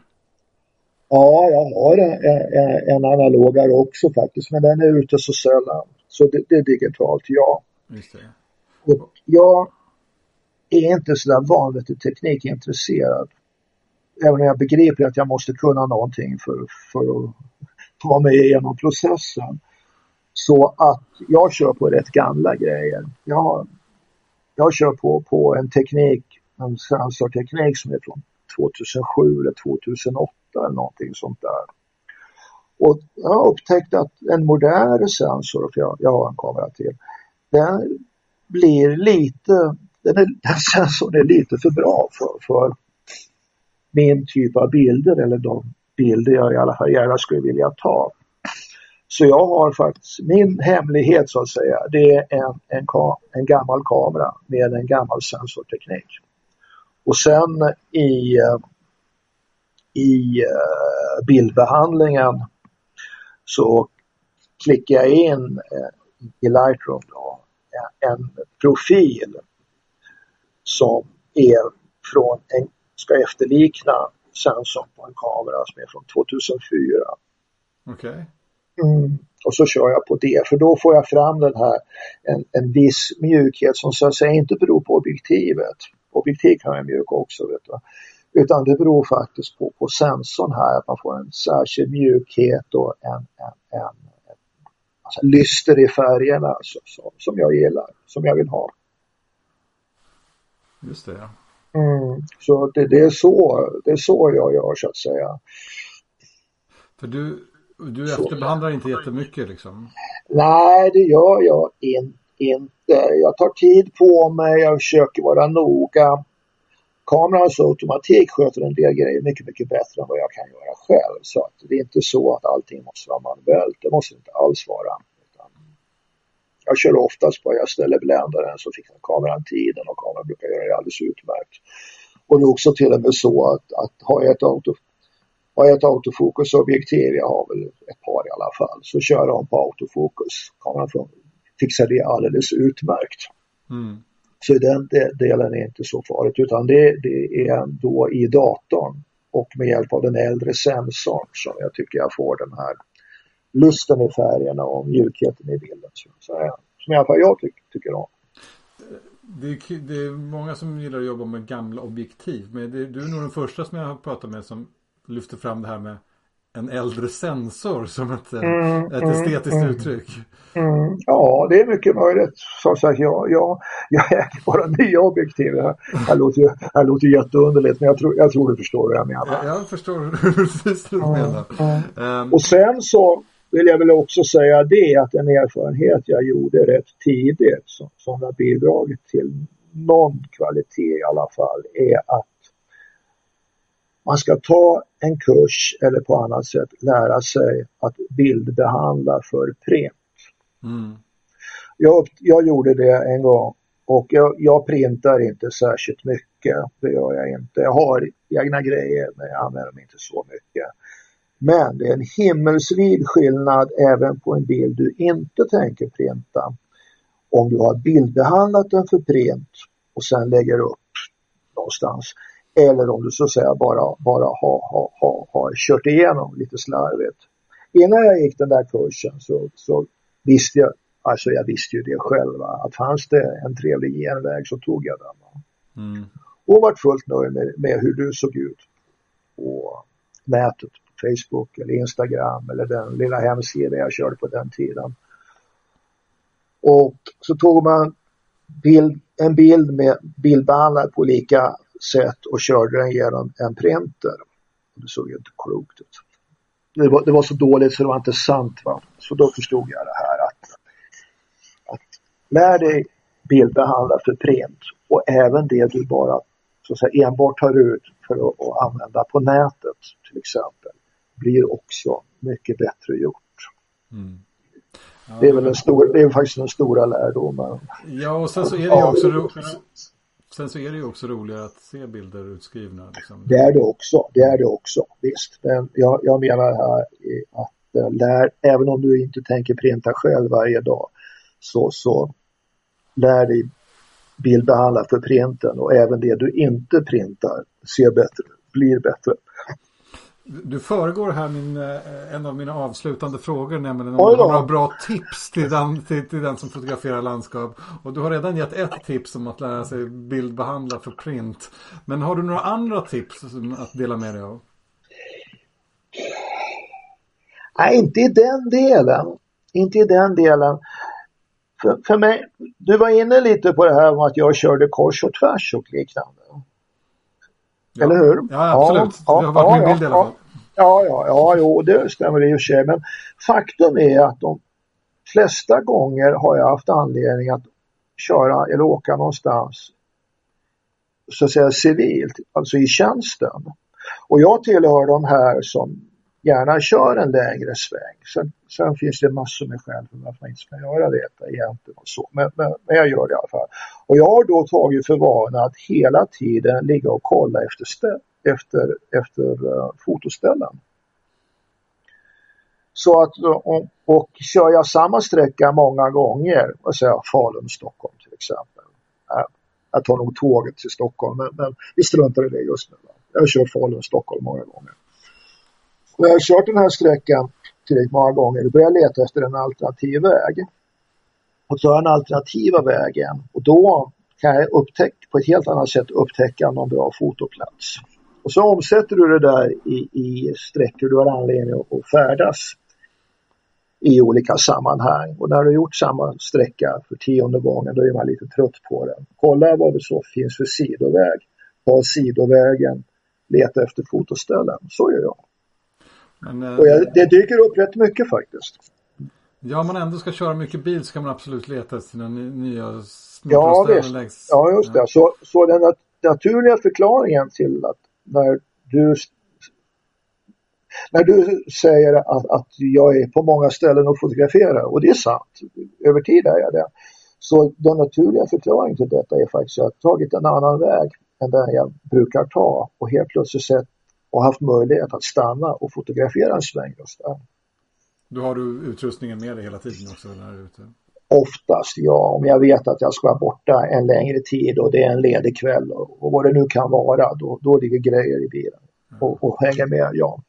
B: Ja, jag har en, en, en analogare också faktiskt, men den är ute så sällan. Så det, det är digitalt, ja.
A: Just det.
B: Och jag är inte sådär vanligt teknikintresserad även om jag begriper att jag måste kunna någonting för, för att ta mig igenom processen. Så att jag kör på rätt gamla grejer. Jag, jag kör på, på en teknik, en sensorteknik som är från 2007 eller 2008 eller någonting sånt där. Och jag har upptäckt att en modernare sensor, för jag, jag har en kamera till, den blir lite, den, är, den sensorn är lite för bra för, för min typ av bilder eller de bilder jag i alla fall gärna skulle vilja ta. Så jag har faktiskt, min hemlighet så att säga, det är en, en, en gammal kamera med en gammal sensorteknik. Och sen i, i uh, bildbehandlingen så klickar jag in uh, i Lightroom då, en profil som är från en ska efterlikna sensorn på en kamera som är från 2004.
A: Okej. Okay.
B: Mm. Och så kör jag på det för då får jag fram den här en, en viss mjukhet som så att säga inte beror på objektivet. Objektiv kan vara mjuk också vet du. Utan det beror faktiskt på, på sensorn här att man får en särskild mjukhet och en, en, en, alltså lyster i färgerna alltså, som, som jag gillar, som jag vill ha.
A: Just det, ja.
B: Mm, så det, det, är så, det är så jag gör så att säga.
A: För du, du efterbehandlar inte jättemycket liksom?
B: Nej, det gör jag in, inte. Jag tar tid på mig, jag försöker vara noga. Kamerans automatik sköter en del grejer mycket, mycket bättre än vad jag kan göra själv. Så att det är inte så att allting måste vara manuellt. Det måste inte alls vara. Jag kör oftast bara jag ställer bländaren så fixar kameran tiden och kameran brukar göra det alldeles utmärkt. Och det är också till och med så att, att har jag ett auto har jag ett autofokusobjektiv, jag har väl ett par i alla fall, så kör de på autofokus. Kameran fixar det alldeles utmärkt.
A: Mm.
B: Så den delen är inte så farligt utan det, det är då i datorn och med hjälp av den äldre sensorn som jag tycker jag får den här lusten i färgerna och mjukheten i bilden. Är, som i alla fall jag ty tycker om.
A: Det är, det är, många som gillar att jobba med gamla objektiv. Men det, du är nog den första som jag har pratat med som lyfter fram det här med en äldre sensor som ett, mm, ett mm, estetiskt mm, uttryck.
B: Mm, ja, det är mycket möjligt. Som sagt, jag, jag, jag äger bara nya objektiv. Det här, här, låter, här låter jätteunderligt men jag tror, jag tror du förstår vad jag menar.
A: Jag, jag förstår precis vad du menar.
B: Um, och sen så vill jag väl också säga det att en erfarenhet jag gjorde rätt tidigt som, som har bidragit till någon kvalitet i alla fall är att man ska ta en kurs eller på annat sätt lära sig att bildbehandla för print.
A: Mm.
B: Jag, jag gjorde det en gång och jag, jag printar inte särskilt mycket, det gör jag inte. Jag har egna grejer men jag använder dem inte så mycket. Men det är en himmelsvid skillnad även på en bild du inte tänker printa. Om du har bildbehandlat den för print och sen lägger upp någonstans. Eller om du så att säga bara, bara har, har, har, har kört igenom lite slarvigt. Innan jag gick den där kursen så, så visste jag Alltså jag visste ju det själv. Att fanns det en trevlig genväg så tog jag den.
A: Mm.
B: Och varit fullt nöjd med, med hur du såg ut på nätet, på Facebook eller Instagram eller den lilla hemsidan jag körde på den tiden. Och så tog man bild, en bild med bildbehandlad på olika sätt och körde den genom en printer. Det såg ju inte klokt ut. Det var, det var så dåligt så det var inte sant. Va? Så då förstod jag det här att, att lär dig bildbehandla för print och även det du bara så att säga, enbart tar ut för att, att använda på nätet till exempel blir också mycket bättre gjort. Mm. Ja, det är väl den stora, det är faktiskt den stora lärdomen.
A: Ja, och sen så är det ju också, sen så är det ju också roligare att se bilder utskrivna. Liksom.
B: Det är det också, det är det också, visst. Men jag, jag menar här att eh, lär, även om du inte tänker printa själv varje dag så, så lär dig bildbehandla för printen och även det du inte printar ser bättre, blir bättre.
A: Du föregår här min, eh, en av mina avslutande frågor, nämligen om du har några bra tips till den, till, till, den som fotograferar landskap. Och du har redan gett ett tips om att lära sig bildbehandla för print. Men har du några andra tips att dela med dig av?
B: Nej, inte i den delen. Inte i den delen. För, för mig, du var inne lite på det här om att jag körde kors och tvärs och liknande.
A: Ja.
B: Eller hur?
A: Ja, absolut. Ja, det har varit ja, min bild i alla fall.
B: Ja, ja, ja, jo, det stämmer i och för sig. Men faktum är att de flesta gånger har jag haft anledning att köra eller åka någonstans så att säga civilt, alltså i tjänsten. Och jag tillhör de här som gärna kör en längre sväng. Sen, sen finns det massor med skäl för varför man inte ska göra det egentligen. Och så. Men, men, men, jag gör det i alla fall. Och jag har då tagit för vana att hela tiden ligga och kolla efter, efter, efter uh, fotoställen. Så att, och, och kör jag samma sträcka många gånger, vad säger Falun-Stockholm till exempel. Jag tar nog tåget till Stockholm, men, men vi struntar i det just nu. Jag har kört Falun-Stockholm många gånger. Och jag har kört den här sträckan tillräckligt många gånger då börjar leta efter en alternativ väg. Och så har jag den alternativa vägen och då kan jag upptäcka, på ett helt annat sätt upptäcka någon bra fotoplats. Och så omsätter du det där i, i sträckor du har anledning att färdas i olika sammanhang. Och när du har gjort samma sträcka för tionde gången då är man lite trött på den. Kolla vad det så finns för sidoväg. Ta sidovägen, leta efter fotoställen. Så gör jag. Men, och jag, det dyker upp rätt mycket faktiskt.
A: Ja, om man ändå ska köra mycket bil så kan man absolut leta efter sina nya
B: Ja, visst. Längs, ja, just det. Så, så den nat naturliga förklaringen till att när du när du säger att, att jag är på många ställen och fotograferar, och det är sant, över tid är jag det. Så den naturliga förklaringen till detta är faktiskt att jag har tagit en annan väg än den jag brukar ta och helt plötsligt sett och haft möjlighet att stanna och fotografera en sväng just där.
A: Då har du utrustningen med dig hela tiden också när ute?
B: Oftast ja, om jag vet att jag ska vara borta en längre tid och det är en ledig kväll och, vad det nu kan vara, då, då ligger grejer i bilen och, och hänger med, ja.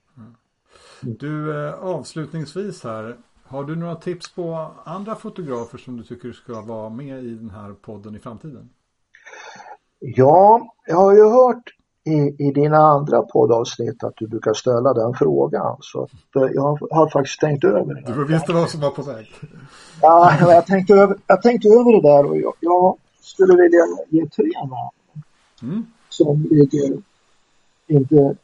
A: Du, eh, avslutningsvis här, har du några tips på andra fotografer som du tycker ska vara med i den här podden i framtiden?
B: Ja, jag har ju hört i, i dina andra poddavsnitt att du brukar ställa den frågan. Så eh, jag har faktiskt tänkt över det.
A: Du visste vad som var på väg.
B: Ja, jag tänkte över, jag tänkte över det där och jag, jag skulle vilja ge tre namn. Mm. Som ligger inte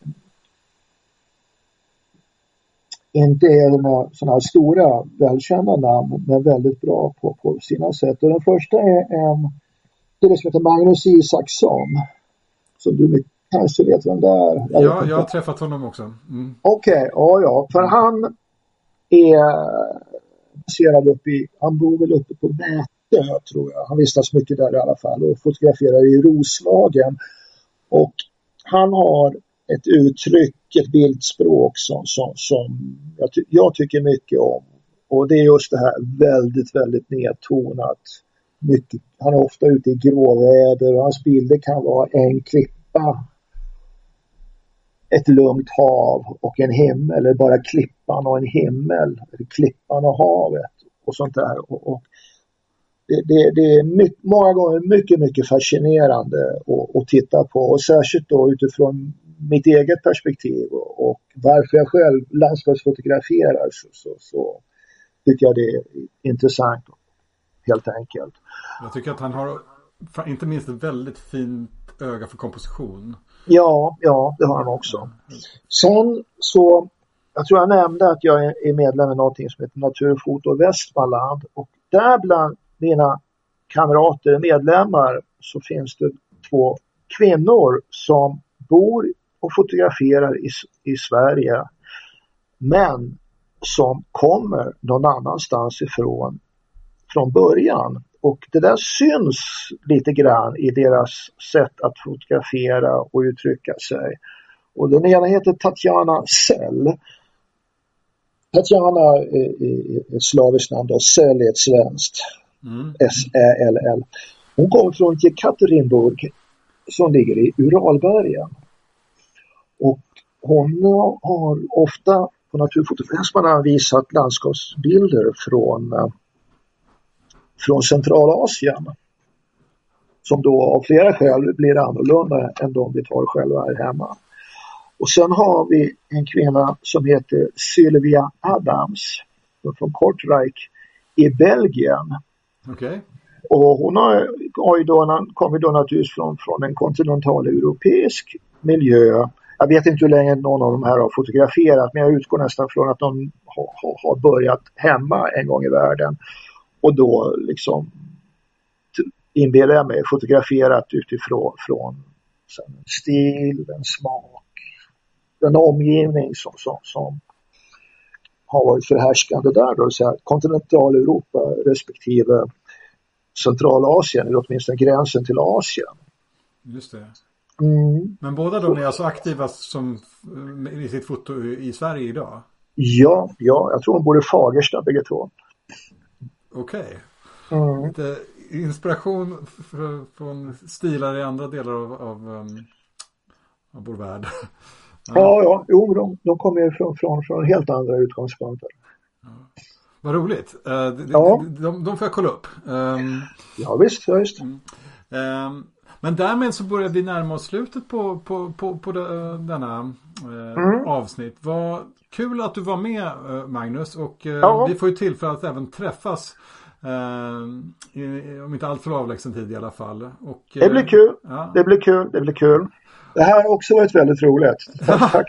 B: inte är några sådana här stora välkända namn men väldigt bra på, på sina sätt. Och den första är en kille som heter Magnus Isaksson. Som du kanske vet vem det är.
A: Jag ja, jag har träffat honom också.
B: Mm. Okej, okay, ja, ja. För han är baserad uppe i, han bor väl uppe på Vätö tror jag. Han vistas mycket där i alla fall och fotograferar i Roslagen. Och han har ett uttryck, ett bildspråk som, som, som jag, ty jag, tycker mycket om. Och det är just det här väldigt, väldigt nedtonat. Mycket, han är ofta ute i gråväder och hans bilder kan vara en klippa ett lugnt hav och en himmel eller bara klippan och en himmel, eller klippan och havet och sånt där. Och, och det, det, det är mycket, många gånger mycket, mycket fascinerande att, att titta på och särskilt då utifrån mitt eget perspektiv och, och varför jag själv landskapsfotograferar så, så, så tycker jag det är intressant helt enkelt.
A: Jag tycker att han har inte minst ett väldigt fint öga för komposition.
B: Ja, ja det har han också. Sen så, jag tror jag nämnde att jag är medlem i någonting som heter Naturfoto Västmanland och där bland mina kamrater, medlemmar, så finns det två kvinnor som bor och fotograferar i, i Sverige men som kommer någon annanstans ifrån från början. Och det där syns lite grann i deras sätt att fotografera och uttrycka sig. Och den ena heter Tatjana Sell. Tatjana är ett slaviskt namn och Sell är ett svenskt. Mm. S-Ä-L-L. Hon kommer från Jekaterinburg som ligger i Uralbergen. Och hon har ofta på Naturfotograferna visat landskapsbilder från eh, från Centralasien. Som då av flera skäl blir annorlunda än de vi tar själva här hemma. Och sen har vi en kvinna som heter Sylvia Adams från Kortrijk i Belgien.
A: Okay.
B: Och hon har, har ju då, kommer då naturligtvis från, från en kontinentaleuropeisk miljö. Jag vet inte hur länge någon av de här har fotograferat men jag utgår nästan från att de har, har börjat hemma en gång i världen och då liksom inbillar jag mig fotograferat utifrån från en stil, en smak, en omgivning som, som, som har varit förhärskande där då, så kontinentaleuropa respektive Centralasien, eller åtminstone gränsen till Asien.
A: Just det. Mm. Men båda de är alltså aktiva som, i sitt foto i Sverige idag?
B: Ja, ja, jag tror de bor i Fagersta bägge två.
A: Okej. Okay. Mm. Lite inspiration från stilar i andra delar av, av, um, av vår värld.
B: ja, ja, ja. Jo, de, de kommer ju från, från, från helt andra utgångspunkter. Ja.
A: Vad roligt. Uh, de, ja. de, de, får jag kolla upp. Um,
B: ja, visst, ja, visst. Mm.
A: Um, men därmed så börjar vi närma oss slutet på, på, på, på denna eh, mm. avsnitt. Vad kul att du var med eh, Magnus och eh, ja. vi får ju tillfälle att även träffas. Eh, i, om inte allt för avlägsen tid i alla fall. Och,
B: det blir kul. Ja. Det blir kul. Det blir kul. Det här har också varit väldigt roligt. Tack,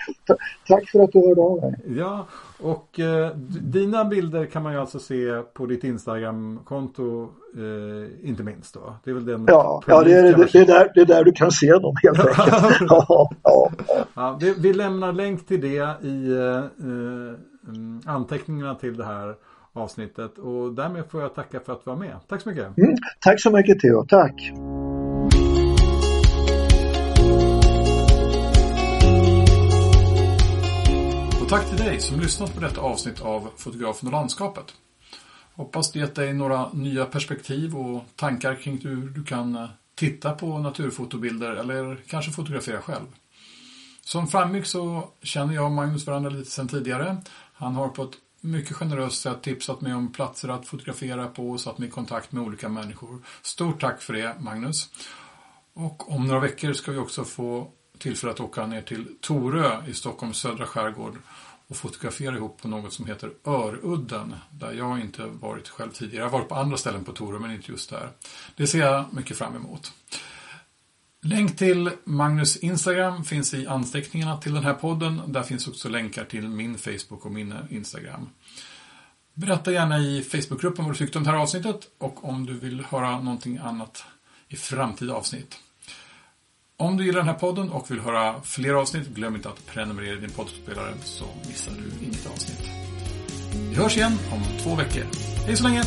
B: tack, för att du hörde av dig.
A: Ja, och eh, dina bilder kan man ju alltså se på ditt Instagram-konto, eh, inte minst då. Det är väl den
B: Ja, ja det, är, det, det, är där, det är där du kan se dem helt enkelt. ja, ja,
A: ja. ja vi, vi, lämnar länk till det i eh, mm, anteckningarna till det här avsnittet och därmed får jag tacka för att du var med. Tack så mycket.
B: Mm, tack så mycket Theo, tack.
A: Tack till dig som lyssnat på detta avsnitt av Fotografen och landskapet. Hoppas det gett dig några nya perspektiv och tankar kring hur du kan eh, titta på naturfotobilder eller kanske fotografera själv. Som framgick så känner jag och Magnus varandra lite sedan tidigare. Han har på ett mycket generöst sätt tipsat mig om platser att fotografera på och satt mig i kontakt med olika människor. Stort tack för det Magnus! Och om några veckor ska vi också få tillfälle att åka ner till Torö i Stockholms södra skärgård och fotografera ihop på något som heter Örudden, där jag inte varit själv tidigare. Jag har varit på andra ställen på Torö, men inte just där. Det ser jag mycket fram emot. Länk till Magnus Instagram finns i anteckningarna till den här podden. Där finns också länkar till min Facebook och min Instagram. Berätta gärna i Facebookgruppen vad du tyckte om det här avsnittet och om du vill höra någonting annat i framtida avsnitt. Om du gillar den här podden och vill höra fler avsnitt, glöm inte att prenumerera i din poddspelare så missar du inget avsnitt. Vi hörs igen om två veckor. Hej så länge!